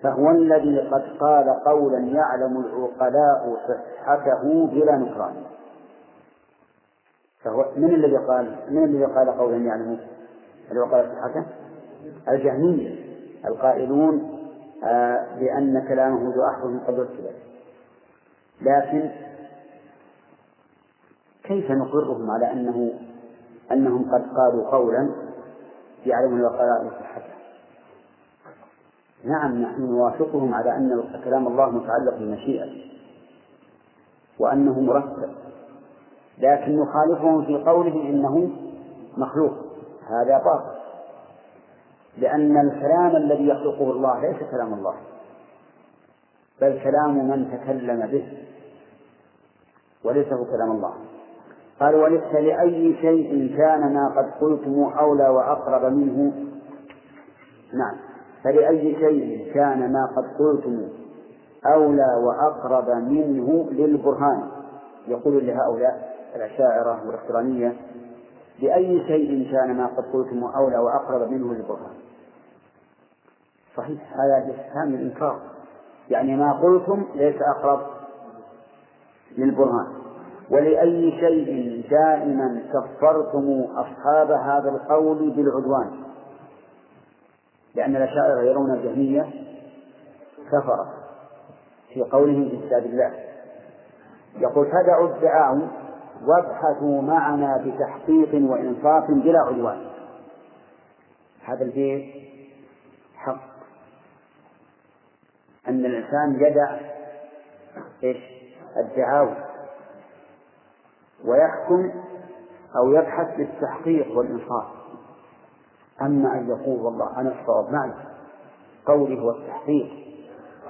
فهو الذي قد قال قولا يعلم العقلاء صحته بلا نكران. فهو من الذي قال من الذي قال قولا يعلم العقلاء صحته؟ الجهمية. القائلون آه بأن كلامه ذو أحرف قد ارتبت لكن كيف نقرهم على أنه أنهم قد قالوا قولا يعلم الوقلاء صحته نعم نحن نوافقهم على أن كلام الله متعلق بالمشيئة وأنه مرتب لكن نخالفهم في قولهم إنه مخلوق. هذا باطل لأن الكلام الذي يخلقه الله ليس كلام الله بل كلام من تكلم به وليس هو كلام الله. قال وليس لأي شيء كان ما قد قلتم أولى وأقرب منه. نعم. فلأي شيء كان ما قد قلتم أولى وأقرب منه للبرهان. يقول لهؤلاء الأشاعرة والاقترانية لأي شيء كان ما قد قلتم أولى وأقرب منه للبرهان. صحيح هذا استفهام الإنكار. يعني ما قلتم ليس أقرب للبرهان. ولأي شيء دائما كفرتم أصحاب هذا القول بالعدوان. لأن الأشاعرة يرون الجهمية كفرة في قولهم في كتاب الله. يقول فدعوا الدعاء وابحثوا معنا بتحقيق وإنصاف بلا عدوان. هذا البيت حق. أن الإنسان يدع إيش؟ الدعاوى. ويحكم أو يبحث بالتحقيق والإنصاف. أما أن يقول والله أنا الصواب معي. قولي هو التحقيق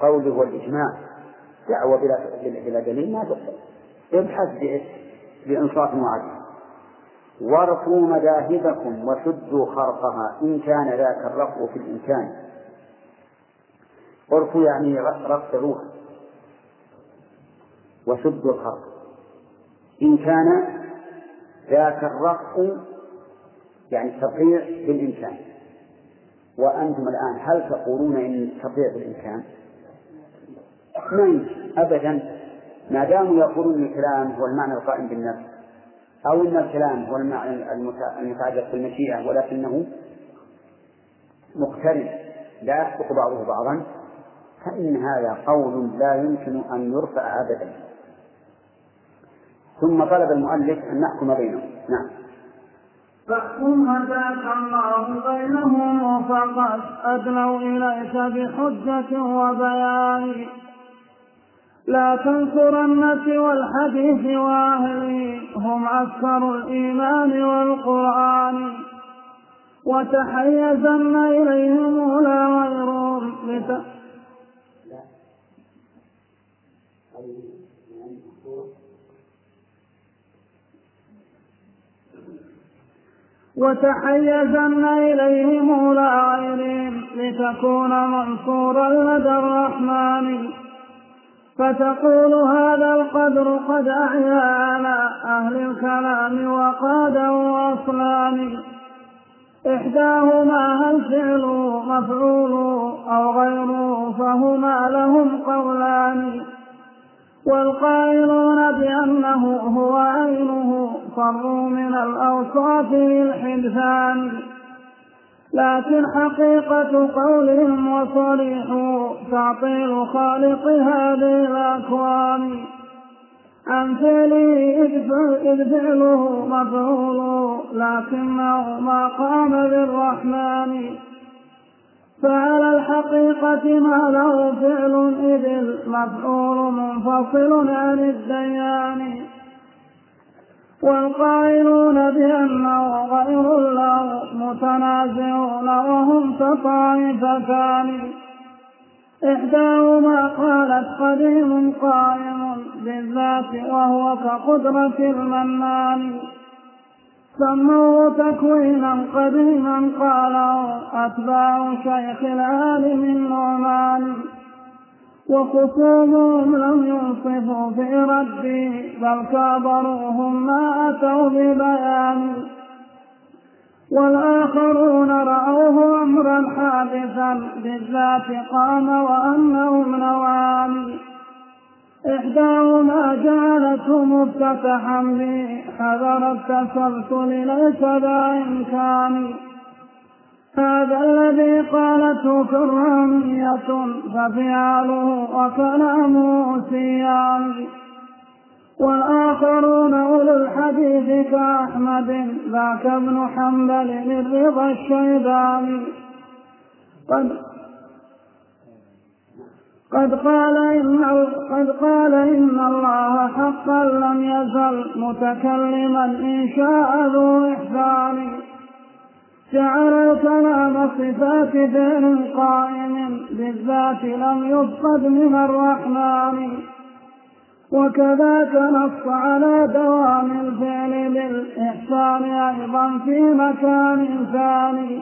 قولي هو الإجماع دعوة بلا بلا دليل ما تقبل ابحث بإيش؟ بإنصاف وعدل وارثوا مذاهبكم وشدوا خرقها إن كان ذاك الرفع في الإمكان. عرفوا يعني رفعوها وشدوا الخرق. إن كان ذاك الرفع يعني التطيع بالإمكان. وأنتم الآن هل تقولون إن التطيع بالإمكان؟ ما أبدا. ما داموا يقولون الكلام هو المعنى القائم بالنفس أو إن الكلام هو المعنى المتعلق بالمشيئة ولكنه مقترن لا يسبق بعضه بعضا فإن هذا قول لا يمكن أن يرفع ابدا. ثم طلب المؤلف أن نحكم بينهم. نعم. فاحكم هداك الله بينهم فقد أدنوا إليك بحجة وبيان. لا تنصرن سوى الحديث وأهله هم عسكر الإيمان والقرآن. وتحيزن إليهم لا غيرهم وتحيزن إليهم لا غيرهم لتكون منصورا لدى الرحمن. فتقول هذا القدر قد أحيا على أهل الكلام وقادا وأصلان إحداهما هل فعله مفعول أو غيره فهما لهم قولان. والقائلون بأنه هو عينه فروا من الأوصاف للحدثان لكن حقيقة قولهم وصريح تعطيل خالق هذه الأكوان. عن فعله إذ فعله مفعول لكنه ما قام بالرحمن. فعلى الحقيقة ما له فعل إذ المفعول منفصل عن الديان. والقائلون بأنه غير الله متنازعون وهم كطائفتان إحداهما قالت قديم قائم بالذات وهو كقدرة المنان. سموه تكوينا قديما قاله أتباع شيخ العالم النعمان وخصومهم لم ينصفوا في ردي بل كابروهم ما أتوا ببيان. والآخرون رأوه أمرا حادثا بالذات قام وأنهم نوان. إحداهما جعلته مفتتحا به حذر التسلسل ليس ذا إمكان. هذا الذي قالته كرامية ففعاله وكلامه سيان. والآخرون أولو الحديث كأحمد ذاك ابن حنبل من رضا الشيباني. قد قد قال إن قد قال إن الله حقا لم يزل متكلما إن شاء ذو إحسان. جعل الكلام صفات فعل قائم بالذات لم يفقد من الرحمن. وكذاك نص على دوام الفعل بالإحسان أيضا في مكان ثاني.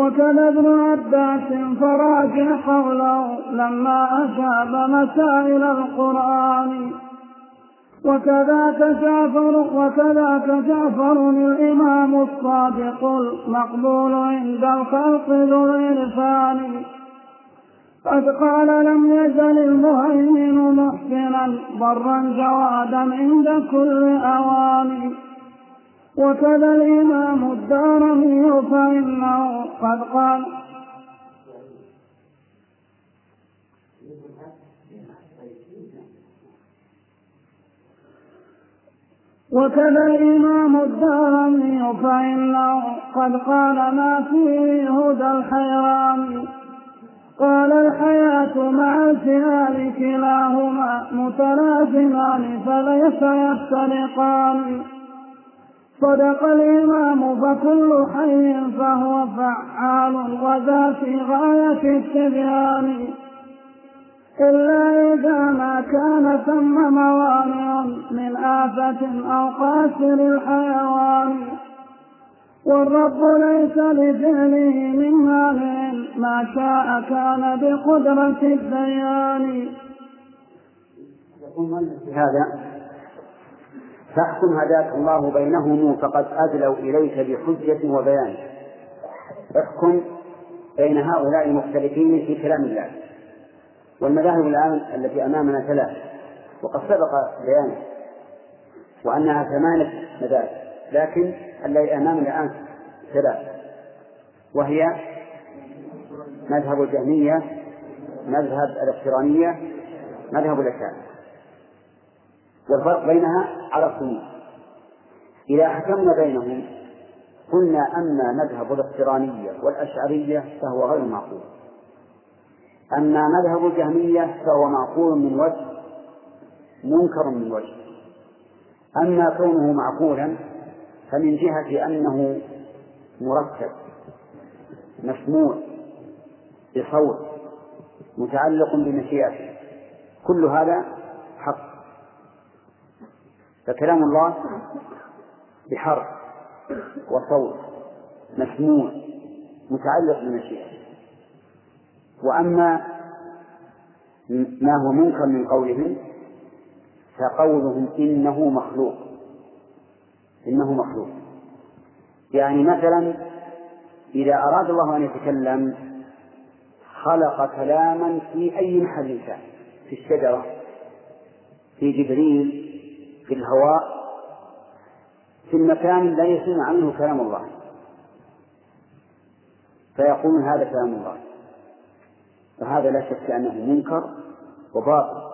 وكذا ابن عباس فراجع قوله لما أجاب مسائل القرآن. وكذاك جعفر وكذاك جعفر الإمام الصادق المقبول عند الخلق ذو العرفان قد قال لم يزل المهيمن محسنا برا جوادا عند كل أوان. وكذا الإمام الدارمي فإنه قد قال. وكذا الإمام الدارمي فإنه قد قال ما فيه هدى الحيران. قال الحياة مع الفعال كلاهما متلازمان فليس يفترقان صدق الإمام فكل حي فهو فعال وذا في غاية التبيان. إلا إذا ما كان ثم موانع من آفة أو قاسر الحيوان. والرب ليس لفعله من مانع ما شاء كان بقدرة الديان. هذا؟ فاحكم هداك الله بينهم فقد أدلوا إليك بحجة وبيان. احكم بين هؤلاء المختلفين في كلام الله. والمذاهب الآن التي أمامنا ثلاث وقد سبق بيانه وأنها ثمانية مذاهب لكن الذي أمامنا الآن ثلاث وهي مذهب الجهمية مذهب الاقترانية مذهب الأشاعرة والفرق بينها على الصنوع إذا حكمنا بينهم قلنا أما مذهب الاقترانية والأشعرية فهو غير معقول. أما مذهب الجهمية فهو معقول من وجه منكر من وجه. أما كونه معقولا فمن جهة أنه مركب مسموع بصوت متعلق بمشيئته. كل هذا حق. فكلام الله بحرف وصوت مسموع متعلق بمشيئته وأما ما هو منكر من قولهم فقولهم إنه مخلوق. إنه مخلوق. يعني مثلا إذا أراد الله أن يتكلم خلق كلاما في أي محل كان في الشجرة في جبريل في الهواء في المكان لا يسمع عنه كلام الله. فيقول هذا كلام الله. فهذا لا شك أنه منكر وباطل.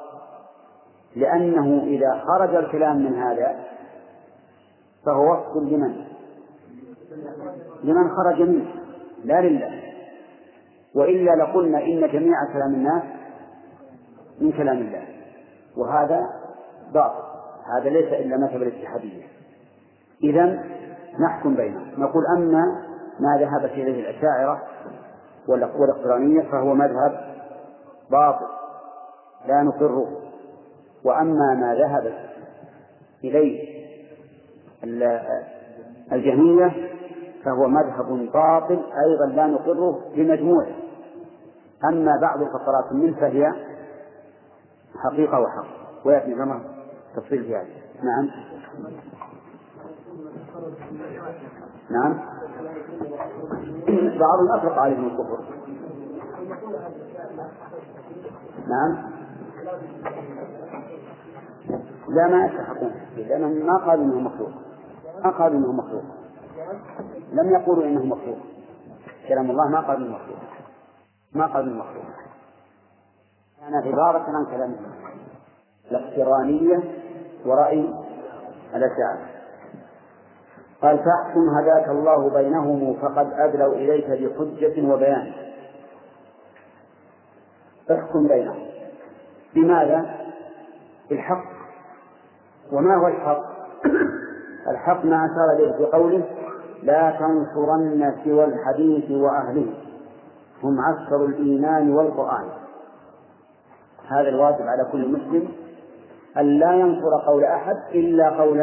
لأنه إذا خرج الكلام من هذا فهو وصف لمن؟ لمن خرج منه. لا لله. وإلا لقلنا إن جميع كلام الناس من كلام الله. وهذا باطل. هذا ليس إلا مذهب الاتحادية. إذا نحكم بينهم. نقول أما ما ذهبت إليه الأشاعرة والاقترانية فهو مذهب باطل لا نقره. وأما ما ذهبت إليه الجهمية فهو مذهب باطل أيضا لا نقره بمجموعه أما بعض الفقرات منه فهي حقيقة وحق. ويأتي كما تفصيل في هذا نعم. نعم. بعضهم أطلق عليهم الكفر. نعم. لا ما يستحقون لأنهم ما قالوا إنه مخلوق. ما قالوا إنه مخلوق. لم يقولوا إنه مخلوق. كلام الله ما قالوا إنه مخلوق. ما قالوا إنه مخلوق. كان عبارة عن كلام الاقترانية ورأي الأشاعرة قال فاحكم هداك الله بينهم فقد أدلوا إليك بحجة وبيان. احكم بينهم. بماذا؟ بالحق. وما هو الحق؟ الحق ما أشار إليه في قوله لا تنصرن سوى الحديث وأهله. هم عسكر الإيمان والقرآن. هذا الواجب على كل مسلم أن لا ينصر قول أحد إلا قول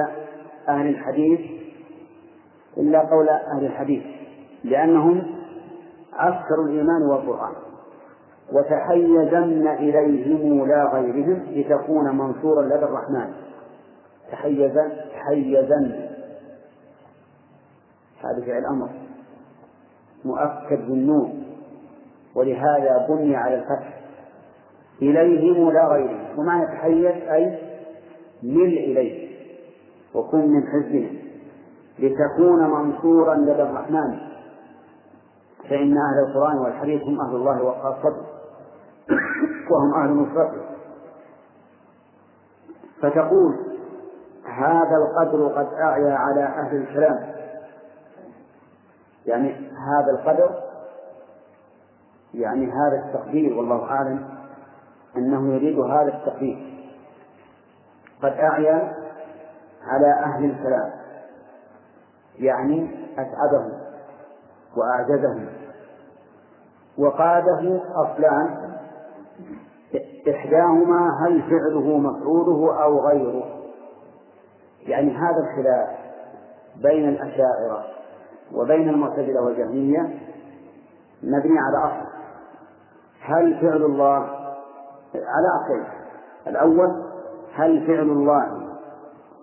أهل الحديث إلا قول أهل الحديث لأنهم عسكر الإيمان والقرآن. وتحيزن إليهم لا غيرهم لتكون منصورا لدى الرحمن. تحيزن تحيزن. هذا فعل أمر مؤكد بالنون ولهذا بني على الفتح. إليهم لا غيرهم. ومعنى تحيز أي مل إليه وكن من حزبهم لتكون منصورا لدى الرحمن. فإن أهل القرآن والحديث هم أهل الله وخاصته وهم أهل نصرته فتقول هذا القدر قد أعيا على أهل الكلام. يعني هذا القدر يعني هذا التقدير والله أعلم أنه يريد هذا التقدير. قد أعيا على أهل الكلام يعني أتعبهم وأعجزهم وقاده أصلان إحداهما هل فعله مفعوله أو غيره. يعني هذا الخلاف بين الأشاعرة وبين المعتزلة والجهمية مبني على أصل. هل فعل الله على أصلين؟ الأول هل فعل الله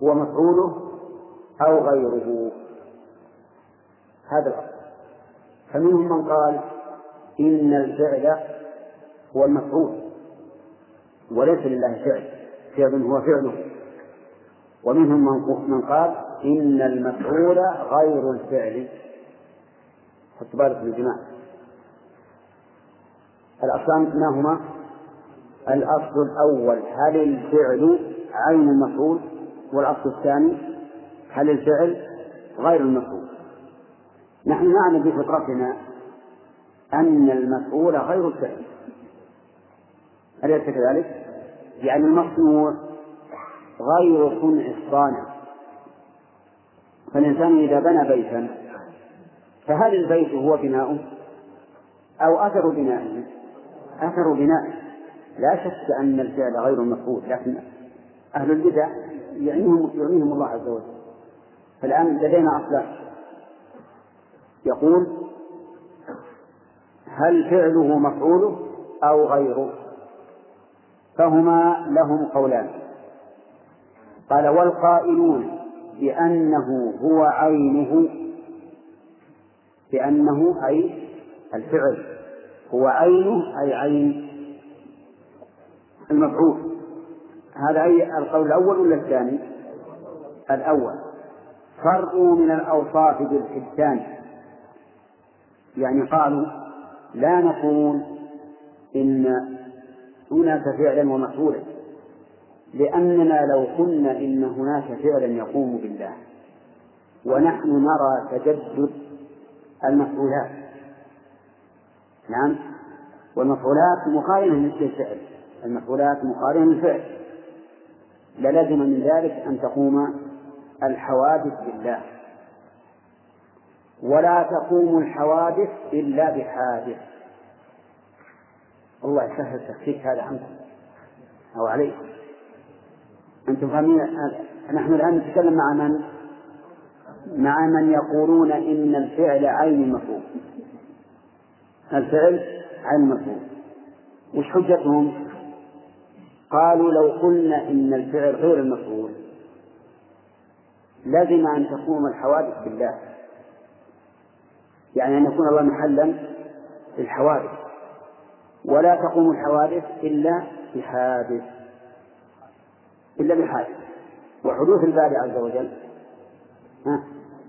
هو مفعوله أو غيره؟ هذا الأصل. فمنهم من قال إن الفعل هو المفعول وليس لله فعل فعل هو فعله. ومنهم من قال إن المفعول غير الفعل. حط بالك بالجماع الأصلان ما هما؟ الأصل الأول هل الفعل عين المفعول؟ والأصل الثاني هل الفعل غير المفعول؟ نحن نعلم بفطرتنا أن المفعول غير الفعل. أليس كذلك؟ يعني المصنوع غير صنع الصانع. فالإنسان إذا بنى بيتا فهل البيت هو بناؤه؟ أو أثر بنائه؟ أثر بنائه. لا شك أن الفعل غير مفعول لكن أهل البدع يعنيهم يعنيهم الله عز وجل. فالآن لدينا أصلان يقول هل فعله مفعوله أو غيره؟ فهما لهم قولان. قال والقائلون بأنه هو عينه بأنه أي الفعل هو عينه أي عين. المفعول. هذا أي القول الأول ولا الثاني؟ الأول. فرقوا من الأوصاف بالحدان يعني قالوا لا نقول إن هناك فعلا ومفعولا لأننا لو قلنا إن هناك فعلا يقوم بالله. ونحن نرى تجدد المفعولات. نعم؟ والمفعولات مقارنة للفعل. المفعولات مقارنة للفعل للزم من ذلك أن تقوم الحوادث بالله. ولا تقوم الحوادث إلا بحادث. الله يسهل تفكيك هذا عنكم أو عليكم. أنتم فاهمين؟ نحن الآن نتكلم مع من؟ مع من يقولون إن الفعل عين المفعول الفعل عين المفعول وش حجتهم؟ قالوا لو قلنا إن الفعل غير المفعول لزم أن تقوم الحوادث بالله. يعني أن يكون الله محلا للحوادث ولا تقوم الحوادث إلا بحادث إلا بحادث. وحدوث الباري عز وجل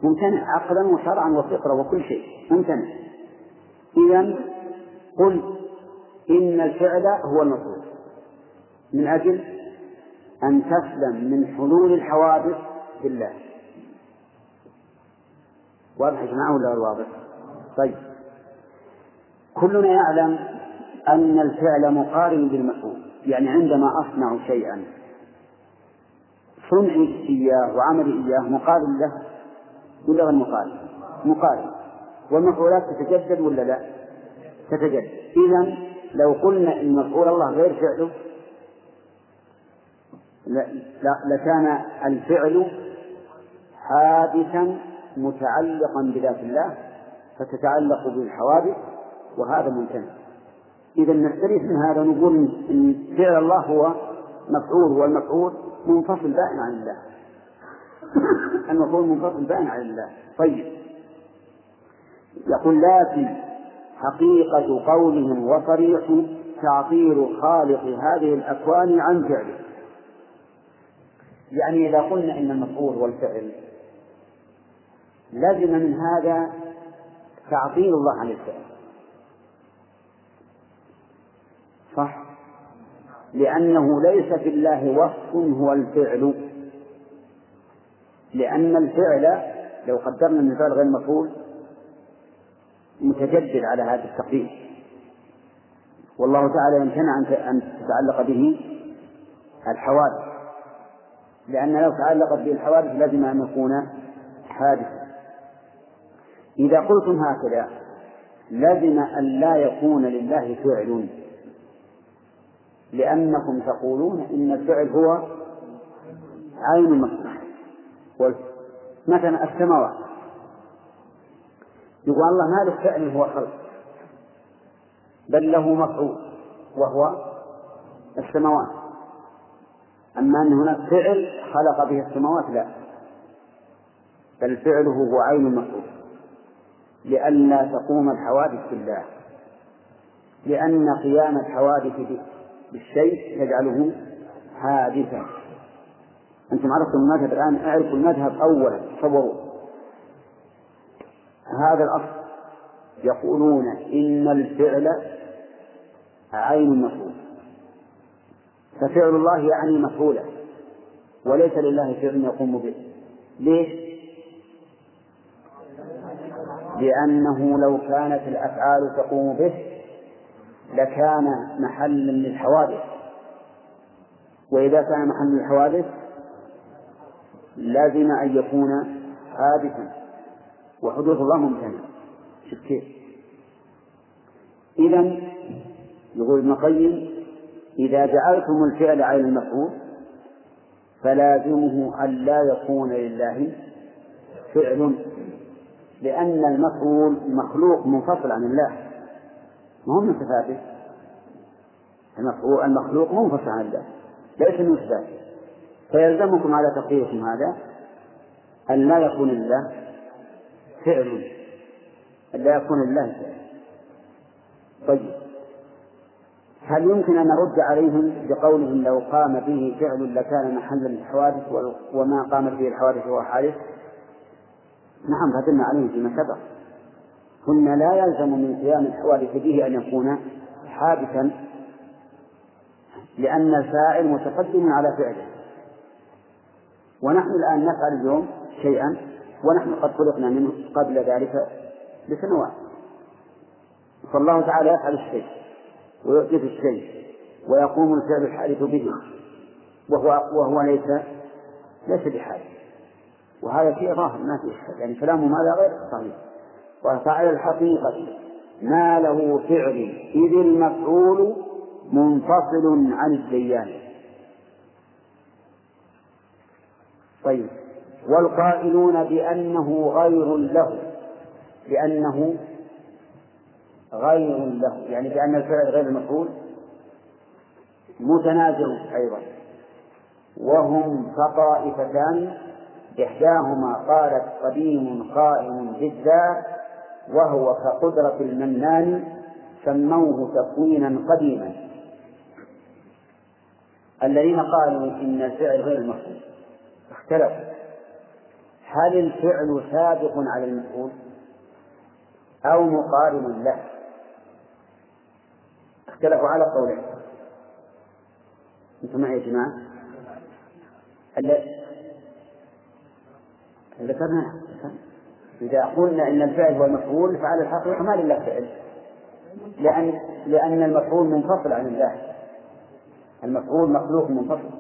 ممتنع عقلا وشرعا وفطرة وكل شيء ممتنع. إذا قل إن الفعل هو المطلوب من أجل أن تسلم من حلول الحوادث بالله واضح يا جماعة ولا واضح؟ طيب كلنا يعلم أن الفعل مقارن بالمفعول يعني عندما أصنع شيئا صنعي إياه وعملي إياه مقارن له ولا غير مقارن؟ مقارن والمفعولات تتجدد ولا لا؟ تتجدد إذا لو قلنا إن مفعول الله غير فعله لكان الفعل حادثا متعلقا بذات الله فتتعلق بالحوادث وهذا ممتنع. إذا نستريح من هذا نقول إن فعل الله هو مفعول والمفعول منفصل بائن عن الله. المفعول منفصل بائن عن الله. طيب. يقول لكن حقيقة قولهم وصريح تعطيل خالق هذه الأكوان عن فعله. يعني إذا قلنا إن المفعول والفعل لزم من هذا تعطيل الله عن الفعل. صح؟ لأنه ليس في الله وصف هو الفعل. لأن الفعل لو قدرنا الفعل غير مفعول متجدد على هذا التقدير. والله تعالى يمتنع أن تتعلق به الحوادث. لأن لو تعلقت به الحوادث لازم أن يكون حادثا. إذا قلتم هكذا لزم أن لا يكون لله فعل. لأنكم تقولون إن الفعل هو عين المصنع مثلا السماوات. يقول الله ما له فعل هو خلق بل له مفعول وهو السماوات. أما أن هناك فعل خلق به السماوات لا. بل فعله هو عين المفعول لئلا تقوم الحوادث بالله لأن قيام الحوادث بالشيء يجعله حادثا. أنتم عرفتم المذهب الآن؟ أعرفوا المذهب أولا. تصوروا هذا الأصل. يقولون إن الفعل عين مفعول. ففعل الله يعني مفعولا وليس لله فعل يقوم به. ليش؟ لأنه لو كانت الأفعال تقوم به لكان محلا للحوادث. وإذا كان محلا للحوادث لازم أن يكون حادثا. وحدوث الله ممتنع. شوف كيف؟ إذا يقول ابن القيم إذا جعلتم الفعل على المفعول فلازمه أن لا يكون لله فعل لأن المفعول مخلوق منفصل عن الله ما هو من صفاته. المخلوق منفصل عن الله ليس من صفاته. فيلزمكم على تقديركم هذا أن لا يكون لله فعل أن لا يكون لله فعل. طيب. هل يمكن أن نرد عليهم بقولهم لو قام به فعل لكان محلا للحوادث وما قامت به الحوادث هو حادث؟ نعم رددنا عليهم فيما سبق. قلنا لا يلزم من قيام الحوادث به أن يكون حادثا لأن الفاعل متقدم على فعله. ونحن الآن نفعل اليوم شيئا ونحن قد خلقنا منه قبل ذلك بسنوات فالله تعالى يفعل الشيء. ويحدث الشيء ويقوم الفعل الحادث به. وهو وهو ليس ليس بحادث. وهذا شيء ظاهر ما في إشكال يعني كلامه ماذا غير صحيح. وفعل الحقيقة ما له فعل إذ المفعول منفصل عن الديان. طيب. والقائلون بأنه غير له بأنه غير له يعني بأن الفعل غير المفعول متنازع أيضا. وهم كطائفتان إحداهما قالت قديم قائم بالذات وهو كقدرة المنان سموه تكوينا قديما. الذين قالوا إن الفعل غير المفعول اختلفوا. هل الفعل سابق على المفعول؟ أو مقارن له؟ اختلفوا على قولين أنتم معي يا جماعة؟ ذكرنا؟ إذا قلنا إن الفعل هو المفعول فعلى الحقيقة ما لله فعل. لأن لأن المفعول منفصل عن الله المفعول مخلوق منفصل.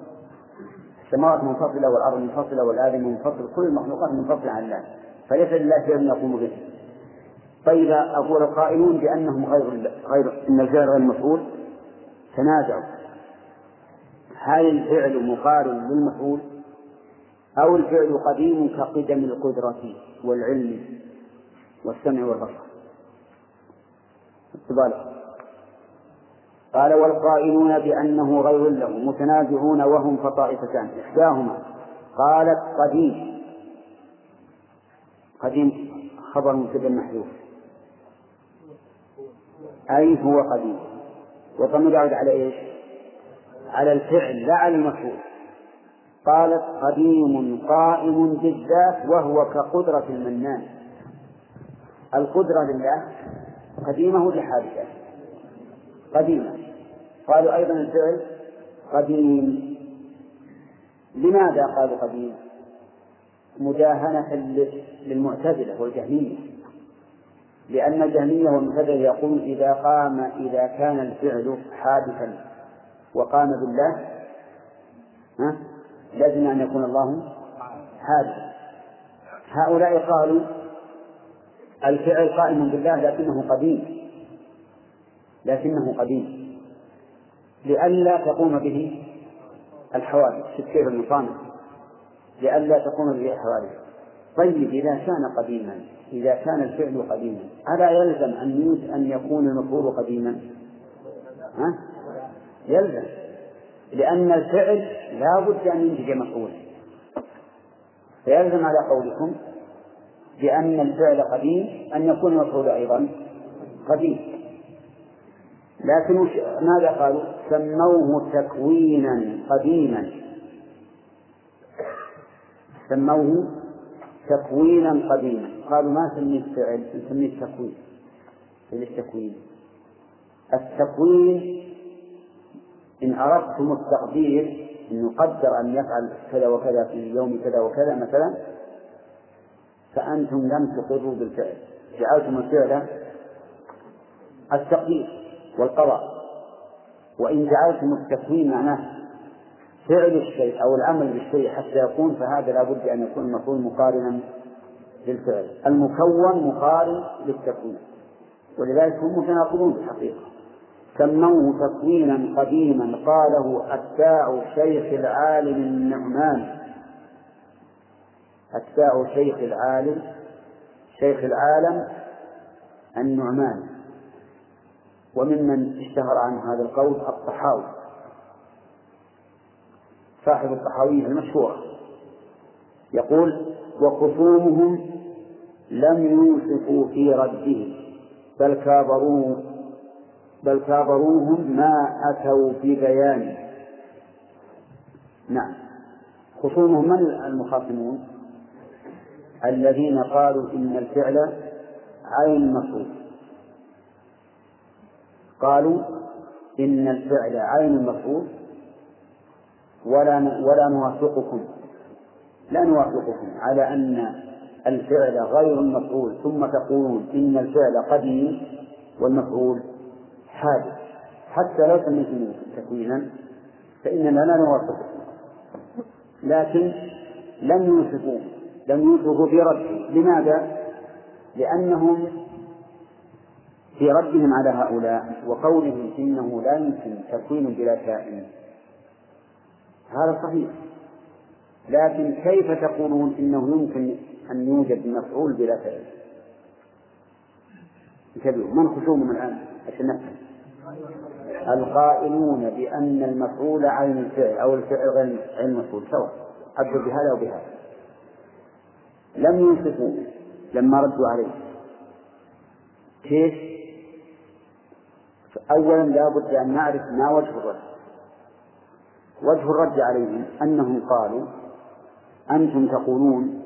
السماوات منفصلة والأرض منفصلة والآدم منفصل كل المخلوقات منفصلة عن الله فليس لله شيء يقوم به. طيب أقول القائلون بأنهم غير غير أن الفعل غير المفعول تنازعوا. هل الفعل مقارن للمفعول أو الفعل قديم كقدم القدرة والعلم والسمع والبصر؟ قال والقائلون بأنه غير له متنازعون وهم فطائفتان إحداهما قالت قديم. قديم خبر مبتدا محذوف أي هو قديم والضمير يعود على إيش؟ على الفعل لا على المفعول قالت قديم قائم بالذات وهو كقدرة المنان القدرة لله قديمة ولا حادثة؟ قديمة قالوا أيضا الفعل قديم لماذا قالوا قديم؟ مداهنة للمعتزلة والجهمية لأن الجهمية والمعتزلة يقول إذا قام إذا كان الفعل حادثا وقام بالله ها؟ لازم أن يكون الله حادثا. هؤلاء قالوا الفعل قائم بالله لكنه قديم. لكنه قديم. لئلا تقوم به الحوادث في السير المصانع. لئلا تقوم به الحوادث. طيب إذا كان قديما إذا كان الفعل قديما ألا يلزم أن أن يكون المفعول قديما؟ ها؟ يلزم لأن الفعل لا بد أن ينتج مفعولا فيلزم على قولكم بأن الفعل قديم أن يكون المفعول أيضا قديم لكن ماذا قالوا؟ سموه تكوينا قديما سموه تكوينا قديما. قالوا ما نسميه الفعل؟ نسميه التكوين. التكوين. التكوين إن أردتم التقدير أن يقدر أن يفعل كذا وكذا في يوم كذا وكذا مثلا فأنتم لم تقروا بالفعل. جعلتم الفعل التقدير والقضاء. وإن جعلتم التكوين معناه فعل الشيء أو العمل بالشيء حتى يكون فهذا لا بد أن يكون المفعول مقارنا للفعل. المكون مقارن للتكوين. ولذلك هم متناقضون الحقيقة. سموه تكوينا قديما قاله أتباع شيخ العالم النعمان. أتباع شيخ العالم شيخ العالم النعمان. وممن اشتهر عن هذا القول الطحاوي. صاحب الطحاوية المشهورة. يقول وخصومهم لم يوصفوا في رده بل كابروه بل كابروهم ما أتوا في نعم. خصومهم من المخاصمون؟ الذين قالوا إن الفعل عين مفعول قالوا إن الفعل عين مفعول ولا ولا نوافقكم. لا نوافقكم على أن الفعل غير المفعول ثم تقولون إن الفعل قديم والمفعول حادث. حتى لو سميتم تكوينا فإننا لا نوافقكم لكن لم يوصفوا لم يوصفوا في رده لماذا؟ لأنهم في ردهم على هؤلاء وقولهم إنه لا يمكن تكوين بلا كائن هذا صحيح. لكن كيف تقولون إنه يمكن أن يوجد مفعول بلا فعل؟ انتبهوا من خصومهم الآن عشان نفهم؟ القائلون بأن المفعول عين الفعل أو الفعل غير عين المفعول سواء عبدوا بهذا وبهذا لم ينصفوا لما ردوا عليه. كيف؟ أولا لا بد أن نعرف ما وجه الرد. وجه الرد عليهم أنهم قالوا أنتم تقولون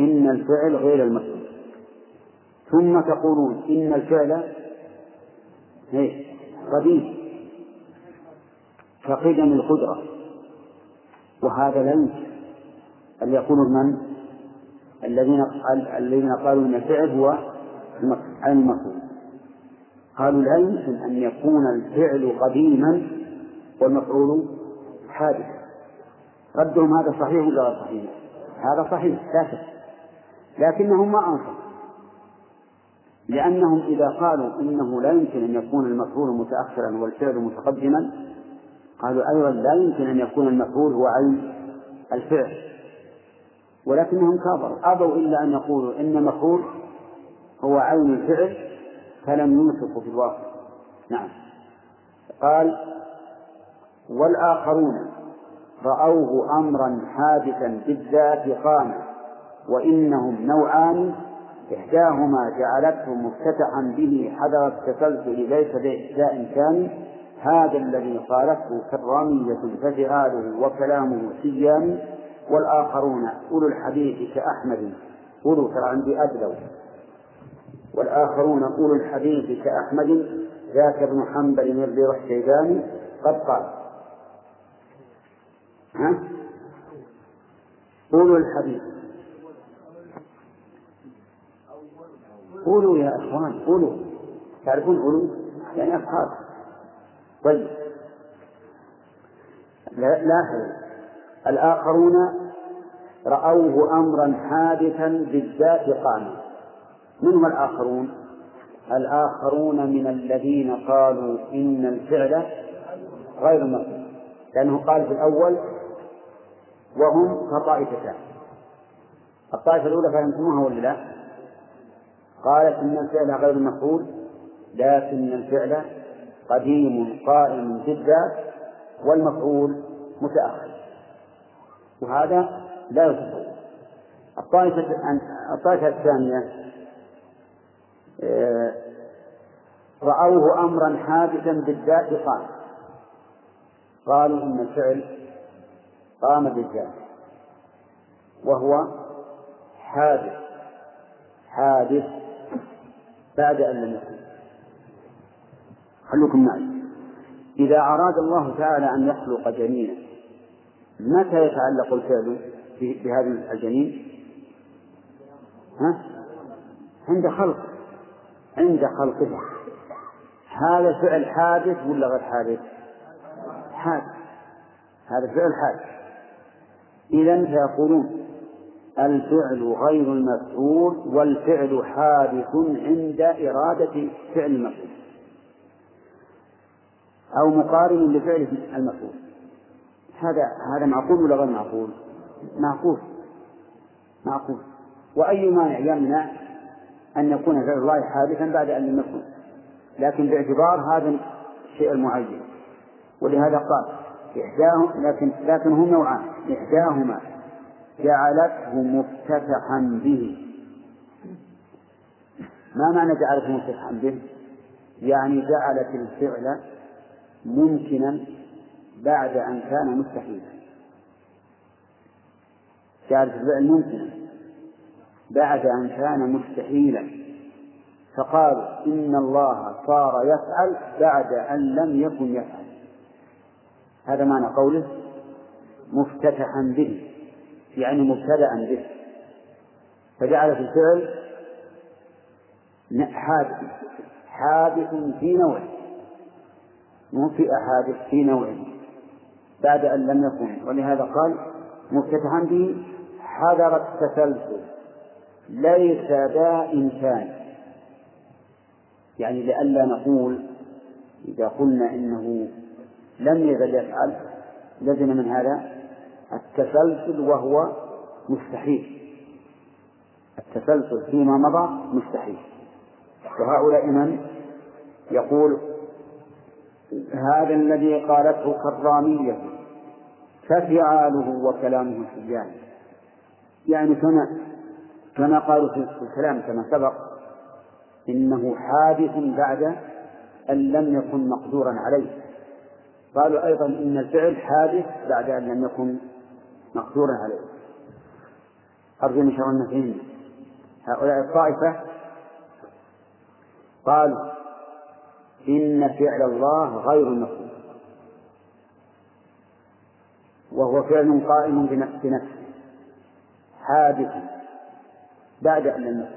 إن الفعل غير المفعول. ثم تقولون إن الفعل قديم. كقدم القدرة. وهذا لا أن يقول من؟ الذين الذين قالوا إن الفعل هو المفعول. قالوا لا يمكن أن يكون الفعل قديما والمفعول حادثا ردهم هذا صحيح ولا غير صحيح؟ هذا صحيح لا شك. لكنهم ما أنصفوا لأنهم إذا قالوا إنه لا يمكن أن يكون المفعول متأخرا والفعل متقدما قالوا أيضا لا يمكن أن يكون المفعول هو عين الفعل. ولكنهم كفروا. أبوا إلا أن يقولوا إن المفعول هو عين الفعل فلم ينصفوا في الواقع. نعم. قال والآخرون رأوه أمرا حادثا بالذات قام وإنهم نوعان إحداهما جعلته مفتتحا به حذر التسلسل ليس ذا إمكان هذا الذي قالته كرامية فجعاله وكلامه سيان والآخرون أولو الحديث كأحمد أولو ترى عندي أدلوا والآخرون أولو الحديث كأحمد ذاك ابن حنبل الرضا الشيباني قد قال ها؟ أولو الحديث. قولوا يا إخوان قولوا. تعرفون قولوا؟ يعني أصحاب طيب. لاحظوا الآخرون رأوه أمرا حادثا بالذات قام. من هم الآخرون؟ الآخرون من الذين قالوا إن الفعل غير مفعول. لأنه قال في الأول وهم كطائفتان. الطائفة الأولى فهمتموها ولا لا؟ قالت إن الفعل غير مفعول لكن الفعل قديم قائم بالذات والمفعول متأخر. وهذا لا يتصور الطائفة الطائفة الثانية آه، رأوه أمرا حادثا بالذات قام قالوا إن الفعل قام بالذات وهو حادث حادث بعد أن لم يكن. خلوكم معي. إذا أراد الله تعالى أن يخلق جنينا متى يتعلق الفعل بهذا الجنين؟ ها؟ عند خلق. عند خلقه. هذا الفعل حادث ولا غير حادث؟ حادث. هذا فعل حادث. إذا فيقولون الفعل غير المفعول والفعل حادث عند إرادة فعل المفعول أو مقارن لفعل المفعول. هذا هذا معقول ولا غير معقول؟ معقول. معقول. وأي مانع يمنع أن يكون فعل الله حادثا بعد أن لم يكن؟ لكن باعتبار هذا الشيء المعين. ولهذا قال إحداهم لكن لكن هم نوعان. إحداهما جعلته مفتتحا به. ما معنى جعلته مفتتحا به؟ يعني جعلت الفعل ممكنا بعد أن كان مستحيلا. جعلت الفعل ممكنا بعد أن كان مستحيلا. فقالوا إن الله صار يفعل بعد أن لم يكن يفعل. هذا معنى قوله مفتتحا به يعني مبتدأ به. فجعل في الفعل حادث حادث في نوع مو في أحادث في نوع بعد أن لم يكن. ولهذا قال مفتتحا به حذر التسلسل. ليس ذا إمكان. يعني لئلا نقول إذا قلنا إنه لم يزل يفعل لزم من هذا التسلسل وهو مستحيل. التسلسل فيما مضى مستحيل. وهؤلاء من؟ يقول هذا الذي قالته كرامية ففعاله وكلامه سجان يعني كما كما قالوا في الكلام كما سبق إنه حادث بعد أن لم يكن مقدورا عليه. قالوا أيضا إن الفعل حادث بعد أن لم يكن مقدورا عليه. أرجو إن شاء الله هؤلاء الطائفة قالوا إن فعل الله غير مفعول وهو فعل قائم بنفسه حادث بعد أن لم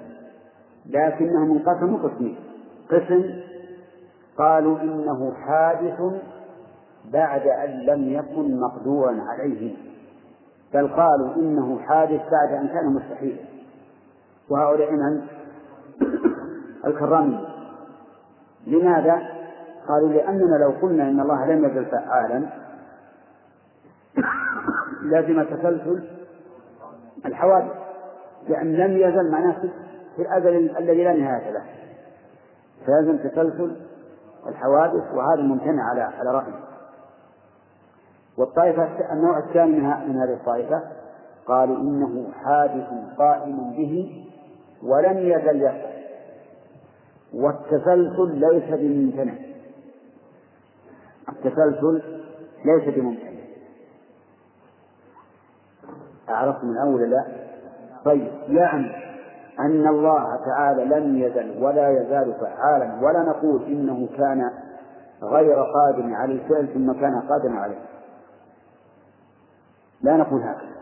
لكنهم انقسموا قسمين. قسم قالوا إنه حادث بعد أن لم يكن مقدورا عليه. بل قالوا إنه حادث بعد أن كان مستحيلا وهؤلاء من الكرامين لماذا؟ قالوا لأننا لو قلنا إن الله لم يزل فعالا لازم تسلسل الحوادث. لأن لم يزل معناه في الأزل الذي لا نهاية له. فلازم تسلسل الحوادث وهذا ممتنع على على رأيه والطائفة النوع الثاني من هذه الطائفة قالوا إنه حادث قائم به ولم يزل يحدث والتسلسل ليس بممتنع. التسلسل ليس بممتنع. أعرفتم الأول لا طيب يعني أن الله تعالى لم يزل ولا يزال فعالا ولا نقول إنه كان غير قادر على الفعل ثم كان قادرا عليه. لا نقول هكذا.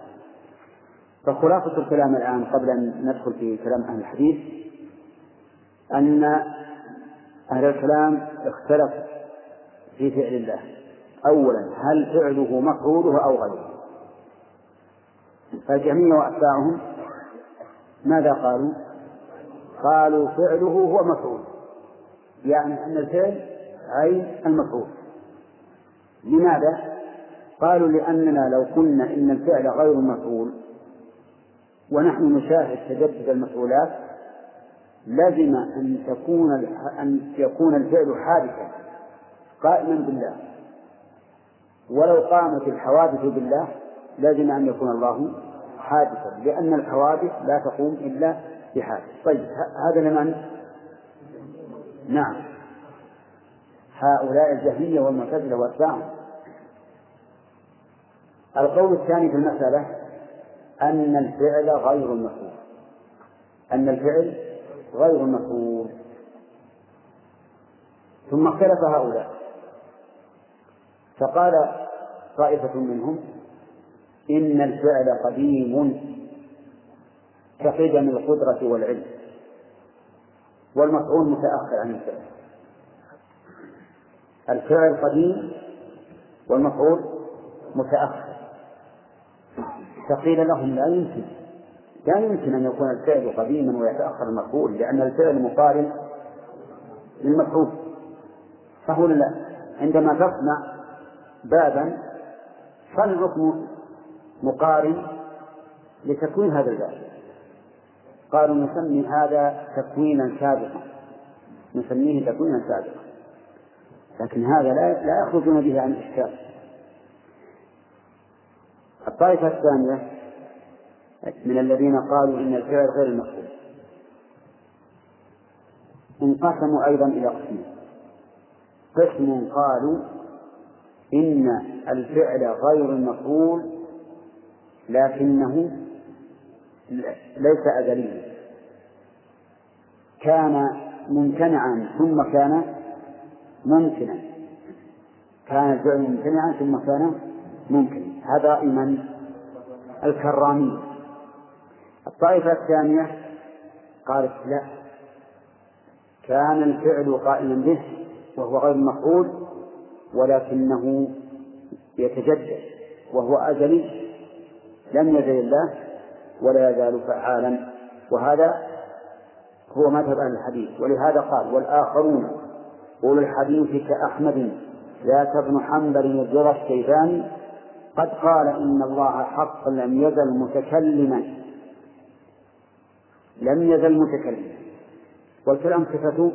فخلاصة الكلام الآن قبل أن ندخل في كلام أهل الحديث أن أهل الكلام اختلفوا في فعل الله. أولا هل فعله مفعوله أو غيره؟ فالجميع وأتباعهم ماذا قالوا؟ قالوا فعله هو مفعول. يعني أن الفعل عين المفعول. لماذا؟ قالوا لأننا لو قلنا إن الفعل غير مفعول ونحن نشاهد تجدد المفعولات لزم أن تكون أن يكون الفعل حادثا قائما بالله. ولو قامت الحوادث بالله لازم أن يكون الله حادثا لأن الحوادث لا تقوم إلا بحادث. طيب هذا لمن؟ نعم. هؤلاء الجهمية والمعتزلة وأتباعهم القول الثاني في المسألة أن الفعل غير المفعول. أن الفعل غير المفعول. ثم اختلف هؤلاء. فقال طائفة منهم إن الفعل قديم كقدم القدرة والعلم والمفعول متأخر عن الفعل. الفعل قديم والمفعول متأخر. فقيل لهم لا يمكن. لا يمكن أن يكون الفعل قديما ويتأخر المفعول لأن الفعل مقارن للمفعول. فهو لا؟ عندما تصنع بابا صنعك مقارن لتكوين هذا الباب. قالوا نسمي هذا تكوينا سابقا. نسميه تكوينا سابقا. لكن هذا لا لا يخرجون به عن الإشكال. الطائفة الثانية من الذين قالوا إن الفعل غير المقصود. انقسموا أيضا إلى قسمين. قسم قالوا إن الفعل غير المفعول لكنه ليس أزليا. كان ممتنعا ثم كان ممكنا. كان الفعل ممتنعا ثم كان ممكنا هذا من الكرامية الطائفة الثانية قالت لا. كان الفعل قائما به وهو غير مفعول ولكنه يتجدد وهو أزلي. لم يزل الله ولا يزال فعالا. وهذا هو مذهب أهل الحديث. ولهذا قال والآخرون أولو الحديث كأحمد ذاك ابن حنبل الجرى الشيباني قد قال إن الله حق لم يزل متكلما. لم يزل متكلما. والكلام صفة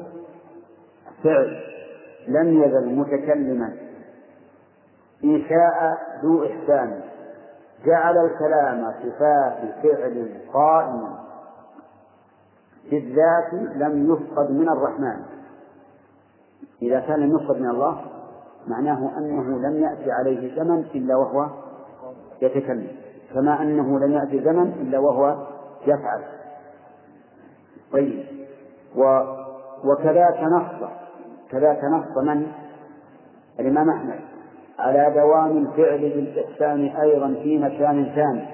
فعل. لم يزل متكلما. إن شاء ذو إحسان. جعل الكلام صفات فعل قائما بالذات لم يفقد من الرحمن. إذا كان لم يفقد من الله معناه أنه لم يأتي عليه زمن إلا وهو يتكلم كما أنه لم يأتي زمن إلا وهو يفعل. طيب و وكذاك نص كذاك نص من؟ الإمام أحمد. على دوام الفعل بالإحسان أيضا في مكان ثاني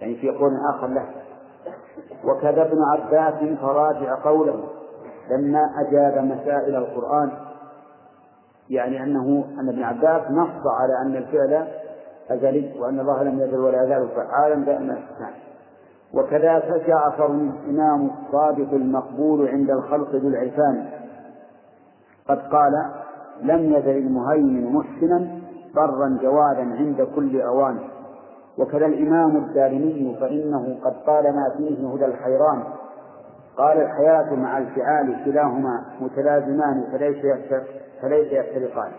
يعني في قول آخر له. وكذا ابن عباس فراجع قوله لما أجاب مسائل القرآن يعني أنه أن ابن عباس نص على أن الفعل أزلي وأن الله لم يزل ولا يزال فعالا دائما نعم وكذا جعفر الإمام الصادق المقبول عند الخلق ذو العرفان. قد قال لم يزل المهيمن محسنا برا جوادا عند كل أوان. وكذا الإمام الدارمي فإنه قد قال ما فيه هدى الحيران. قال الحياة مع الفعال كلاهما متلازمان فليس فليس يفترقان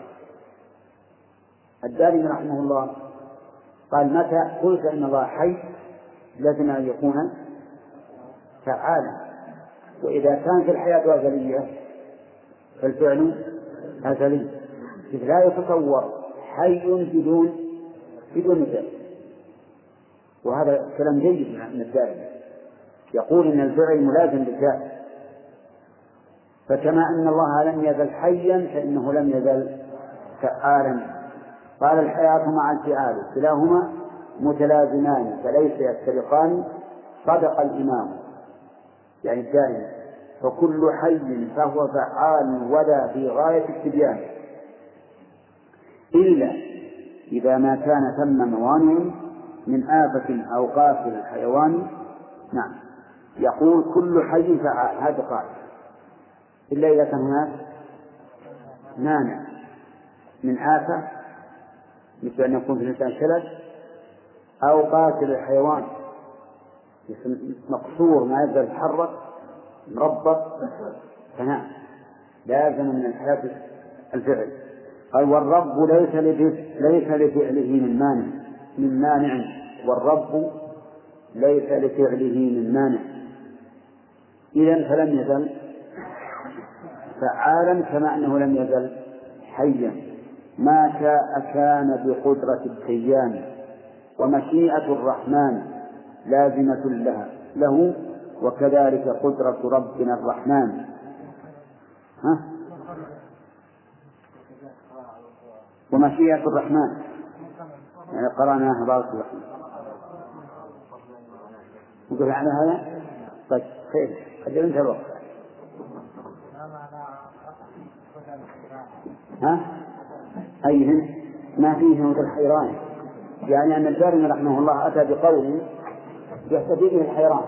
الدارمي رحمه الله قال متى قلت إن الله حي لازم أن يكون فعالا. وإذا كانت الحياة أزلية فالفعل أزلي. إذ لا يتصور حي بدون بدون فعل. وهذا كلام جيد من الدارمي. يقول إن الفعل ملازم للفعل فكما أن الله لم يزل حيا فإنه لم يزل فعالا قال الحياة مع الفعال كلاهما متلازمان فليس يفترقان. صدق الإمام. يعني الدائم. فكل حي فهو فعال ولا في غاية التبيان. إلا إذا ما كان ثم موانع من آفة أو قاتل الحيوان. نعم. يقول كل حي فعال هذا قال إلا إذا كان هناك مانع من آفة مثل أن يكون في الإنسان شلل أو قاتل الحيوان. مقصور ما يقدر يتحرك مربط فنعم. لازم من الحياة الفعل. قال والرب ليس ليس لفعله من مانع من مانع. والرب ليس لفعله من مانع. إذا فلم يزل فعالا كما أنه لم يزل حيا. ما شاء كان بقدرة الديان ومشيئة الرحمن لازمة لها له وكذلك قدرة ربنا الرحمن. ها؟ ومشيئة الرحمن. يعني قرأناها بارك الله نقول على هذا؟ طيب خير. قد انتهى الوقت. ها؟ أيهن ما فيه مثل الحيران. يعني أن الدارمي رحمه الله أتى بقول يهتدي به الحيران.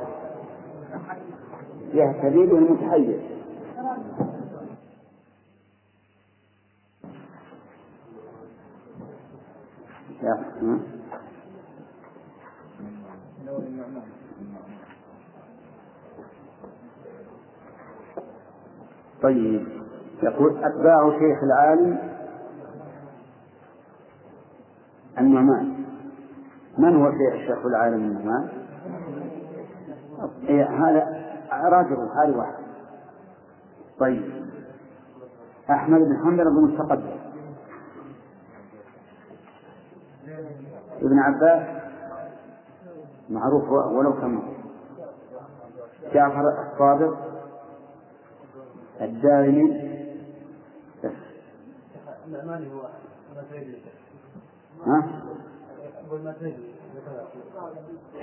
يهتدي به المتحير. طيب. يقول أتباع شيخ العالم النعمان من هو شيخ الشيخ العالم النعمان؟ إيه هذا راجل هذا واحد. طيب. أحمد بن حنبل بن متقدم ابن عباس؟ معروف ولو كان جعفر الصادق الدارمي. ها؟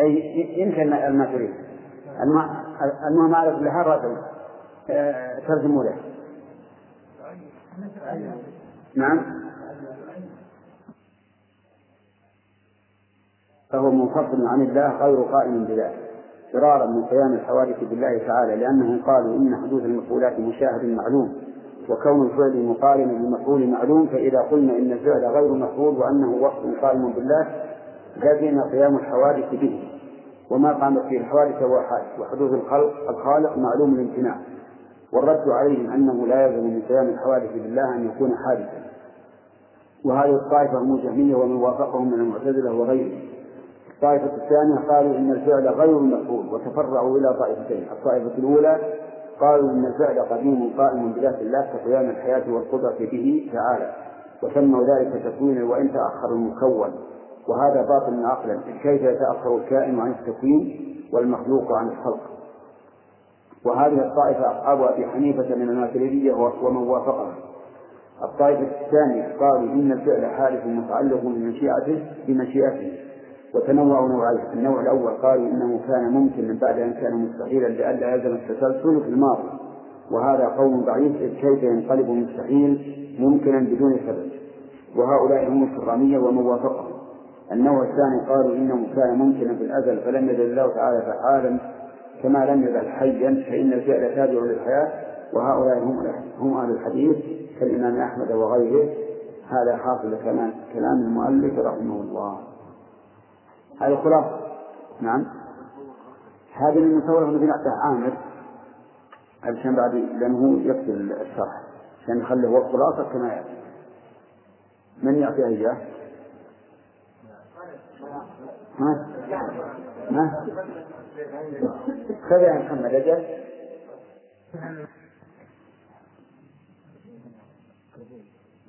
أي يمكن الماتريدي المهم ما أعرف لها الرجل ترجموا له. نعم. فهو منفصل عن الله غير قائم بذلك. فرارا من قيام الحوادث بالله تعالى لأنهم قالوا إن حدوث المفعولات مشاهد معلوم. وكون الفعل مقارنا بالمفعول معلوم فإذا قلنا إن الفعل غير مفعول وأنه وصف قائم بالله لزم قيام الحوادث به. وما قامت فيه الحوادث هو حادث وحدوث الخلق الخالق معلوم الامتناع. والرد عليهم أنه لا يلزم من قيام الحوادث بالله أن يكون حادثا. وهذه الطائفة هم الجهمية ومن وافقهم من المعتزلة وغيرهم. الطائفة الثانية قالوا إن الفعل غير مفعول وتفرعوا إلى طائفتين الطائفة الأولى قالوا إن الفعل قديم قائم بذات الله كقيام الحياة والقدرة به تعالى وسموا ذلك تكوينا وإن تأخر المكون وهذا باطل عقلا كيف يتأخر الكائن عن التكوين والمخلوق عن الخلق؟ وهذه الطائفة أصحاب أبي حنيفة من الماتريدية ومن وافقهم الطائفة الثانية قالوا إن الفعل حادث متعلق بمشيئته بمشيئته. وتنوعوا نوعين النوع الأول قالوا إنه كان ممكنا بعد أن كان مستحيلا لئلا يلزم التسلسل في الماضي. وهذا قول ضعيف إذ كيف ينقلب مستحيل ممكنا بدون سبب. وهؤلاء هم الكرامية ومن وافقهم النوع الثاني قالوا إنه كان ممكنا في الأزل فلم يزل الله تعالى فعالا كما لم يزل حيا فإن الفعل تابع للحياة. وهؤلاء هم هم أهل الحديث كالإمام أحمد وغيره. هذا حاصل كلام كلام المؤلف رحمه الله. هذه خلاصة نعم. هذه المصورة الذي نعطيه عامر. علشان بعد لأنه يكفي الشرح. عشان نخليه هو الخلاصة كما يأتي. من يعطيه إياه؟ ها؟ ها؟ خذ يا محمد أجل.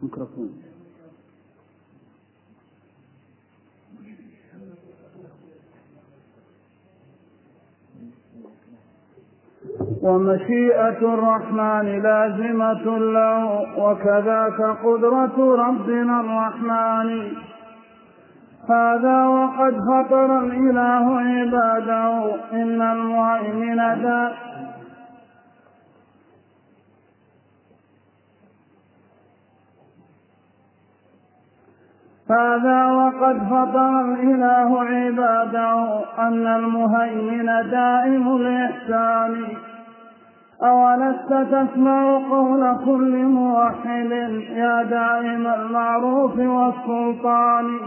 ميكروفون. ومشيئة الرحمن لازمة له وكذاك قدرة ربنا الرحمن. هذا وقد فطر الإله عباده إن المهيمن دا هذا وقد فطر الإله عباده أن المهيمن دائم الإحسان. أولست تسمع قول كل موحد يا دائم المعروف والسلطان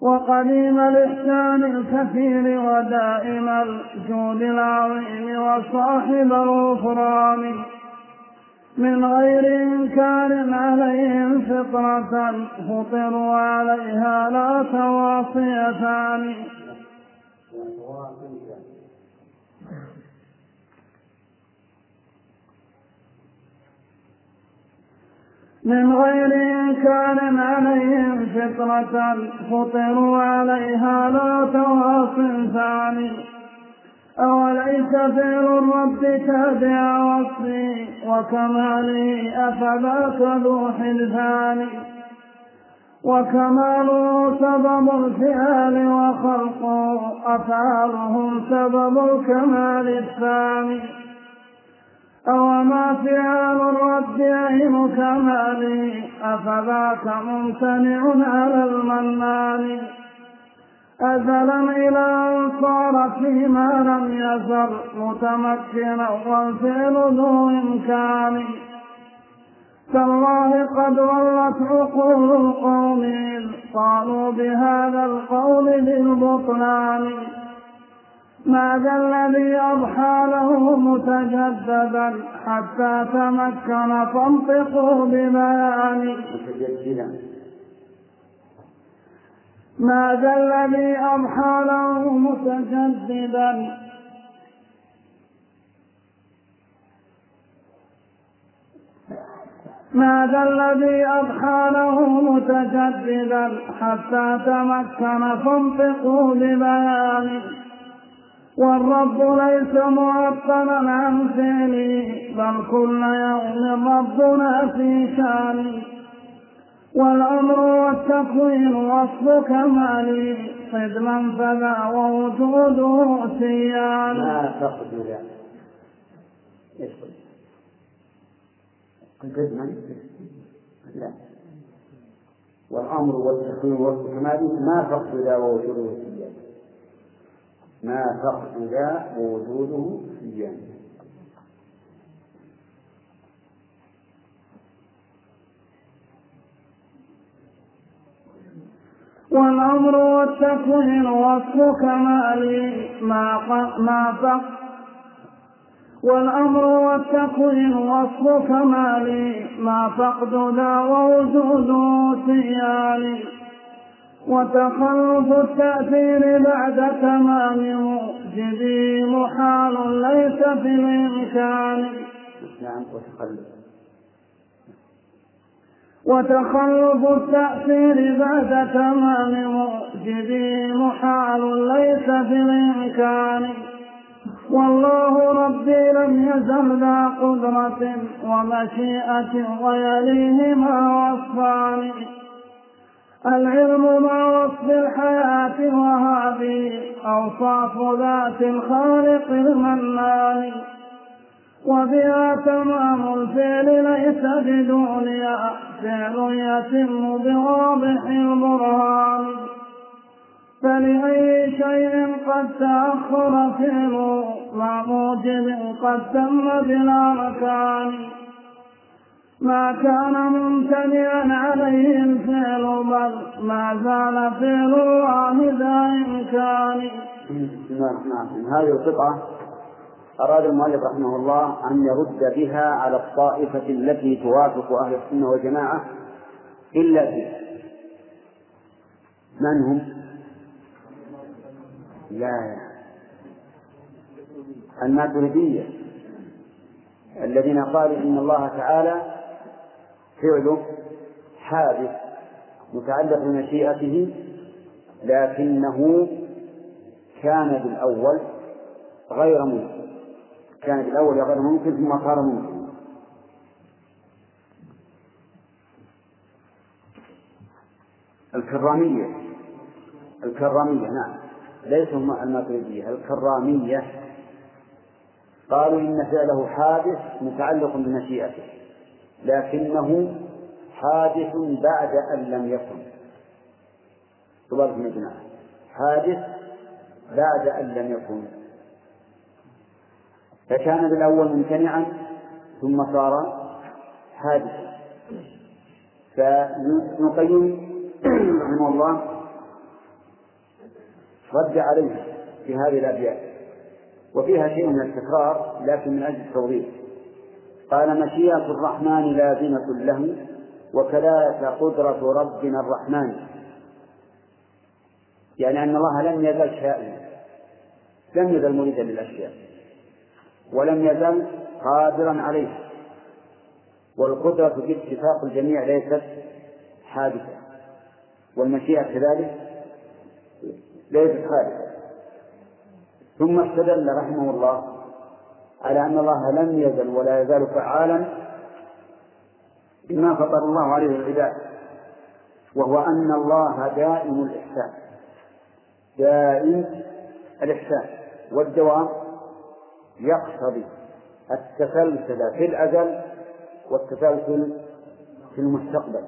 وقديم الإحسان الكثير ودائم الجود العظيم وصاحب الغفران. من غير إنكار عليهم فطرة فطروا عليها لا تواصيتان من غير إنكار عليهم فطرة فطروا عليها لا تواصل ثاني. أوليس فعل الرب تابع وصفه وكماله أفذاك ذو حلفان؟ وكماله سبب الفعال وخلقه أفعالهم سبب الكمال الثاني. أوما فعال الرب عين كماله أفذاك ممتنع على المنان أزلا إلى أن صار فيما لم يزل متمكنا والفعل ذو إمكان تالله قد ولت عقول القوم قالوا بهذا القول بالبطلان ماذا الذي أضحى له متجددا حتى تمكن فانطقوا ببيان متجددا. ماذا الذي أضحى له متجددا. ماذا الذي أضحى له متجددا حتى تمكن فانطقوا ببيان والرب ليس معطلا عن فعله بل كل يوم ربنا في شان والأمر والتكوين وصف كماله قدما فذا ووجوده سيان قدما لا. والأمر والتكوين وصف كماله ما فقد ذا ووجوده. ما فقد ذا ووجوده سيان والأمر والتكوين وصف كماله ما ما فقد والأمر والتكوين وصف كماله ما فقد ذا ووجوده سيان وتخلف التأثير بعد تمام موجبه محال ليس في الإمكان. نعم وتخلف. وتخلف التأثير بعد تمام موجبه محال ليس في الإمكان. والله ربي لم يزل ذا قدرة ومشيئة ويليهما وصفان. العلم مع وصف الحياة وهذه أوصاف ذات الخالق المنان. وفيها تمام الفعل ليس بدونها فعل يتم بواضح البرهان. فلأي شيء قد تأخر فعله مع موجب قد تم بلا مكان. ما كان ممتنعا عليه الفعل بل ما زال فعل الله ذا إمكان. نعم نعم. هذه القطعة أراد المؤلف رحمه الله أن يرد بها على الطائفة التي توافق أهل السنة والجماعة إلا فيها من هم؟ لا. الماتريدية. الذين قالوا إن الله تعالى فعله حادث متعلق بمشيئته لكنه كان بالأول غير ممكن. كان بالأول غير ممكن ثم صار ممكن. الكرامية. الكرامية نعم. ليسوا الماتريدية الكرامية. قالوا إن فعله حادث متعلق بمشيئته. لكنه حادث بعد أن لم يكن. تبارك من حادث بعد أن لم يكن. فكان بالأول ممتنعا ثم صار حادثا. فابن القيم رحمه الله رد عليه في هذه الأبيات. وفيها شيء من التكرار لكن من أجل التوضيح. قال مشيئة الرحمن لازمة له وكذلك قدرة ربنا الرحمن. يعني أن الله لم يزل شائعا لم يزل مريدا للأشياء ولم يزل قادرا عليها والقدرة باتفاق الجميع ليست حادثة والمشيئة كذلك ليست حادثة. ثم استدل رحمه الله على أن الله لم يزل ولا يزال فعالا بما فطر الله عليه العباد وهو أن الله دائم الإحسان. دائم الإحسان. والدوام يقتضي التسلسل في الأزل والتسلسل في المستقبل.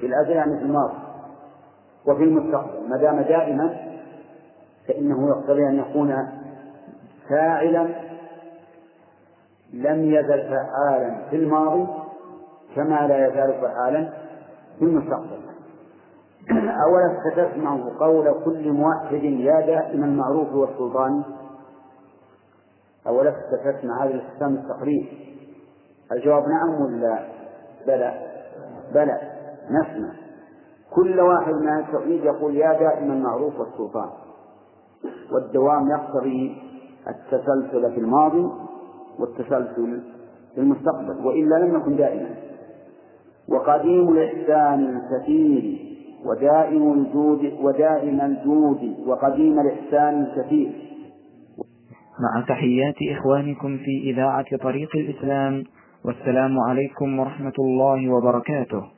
في الأزل يعني في الماضي. وفي المستقبل. ما دام دائما فإنه يقتضي أن يكون فاعلا لم يزل فعالا في الماضي كما لا يزال فعالا في المستقبل. أولا ستسمع قول كل موحد يا دائم المعروف والسلطان. أولا ستسمع هذا الاستفهام التقريب. الجواب نعم ولا؟ بلى. بلى. نسمع. كل واحد من التقليد يقول يا دائم المعروف والسلطان. والدوام يقتضي التسلسل في الماضي والتسلسل في المستقبل وإلا لم يكن دائما. وقديم الإحسان الكثير ودائم الجود ودائم الجود وقديم الإحسان الكثير. مع تحيات إخوانكم في إذاعة طريق الإسلام والسلام عليكم ورحمة الله وبركاته.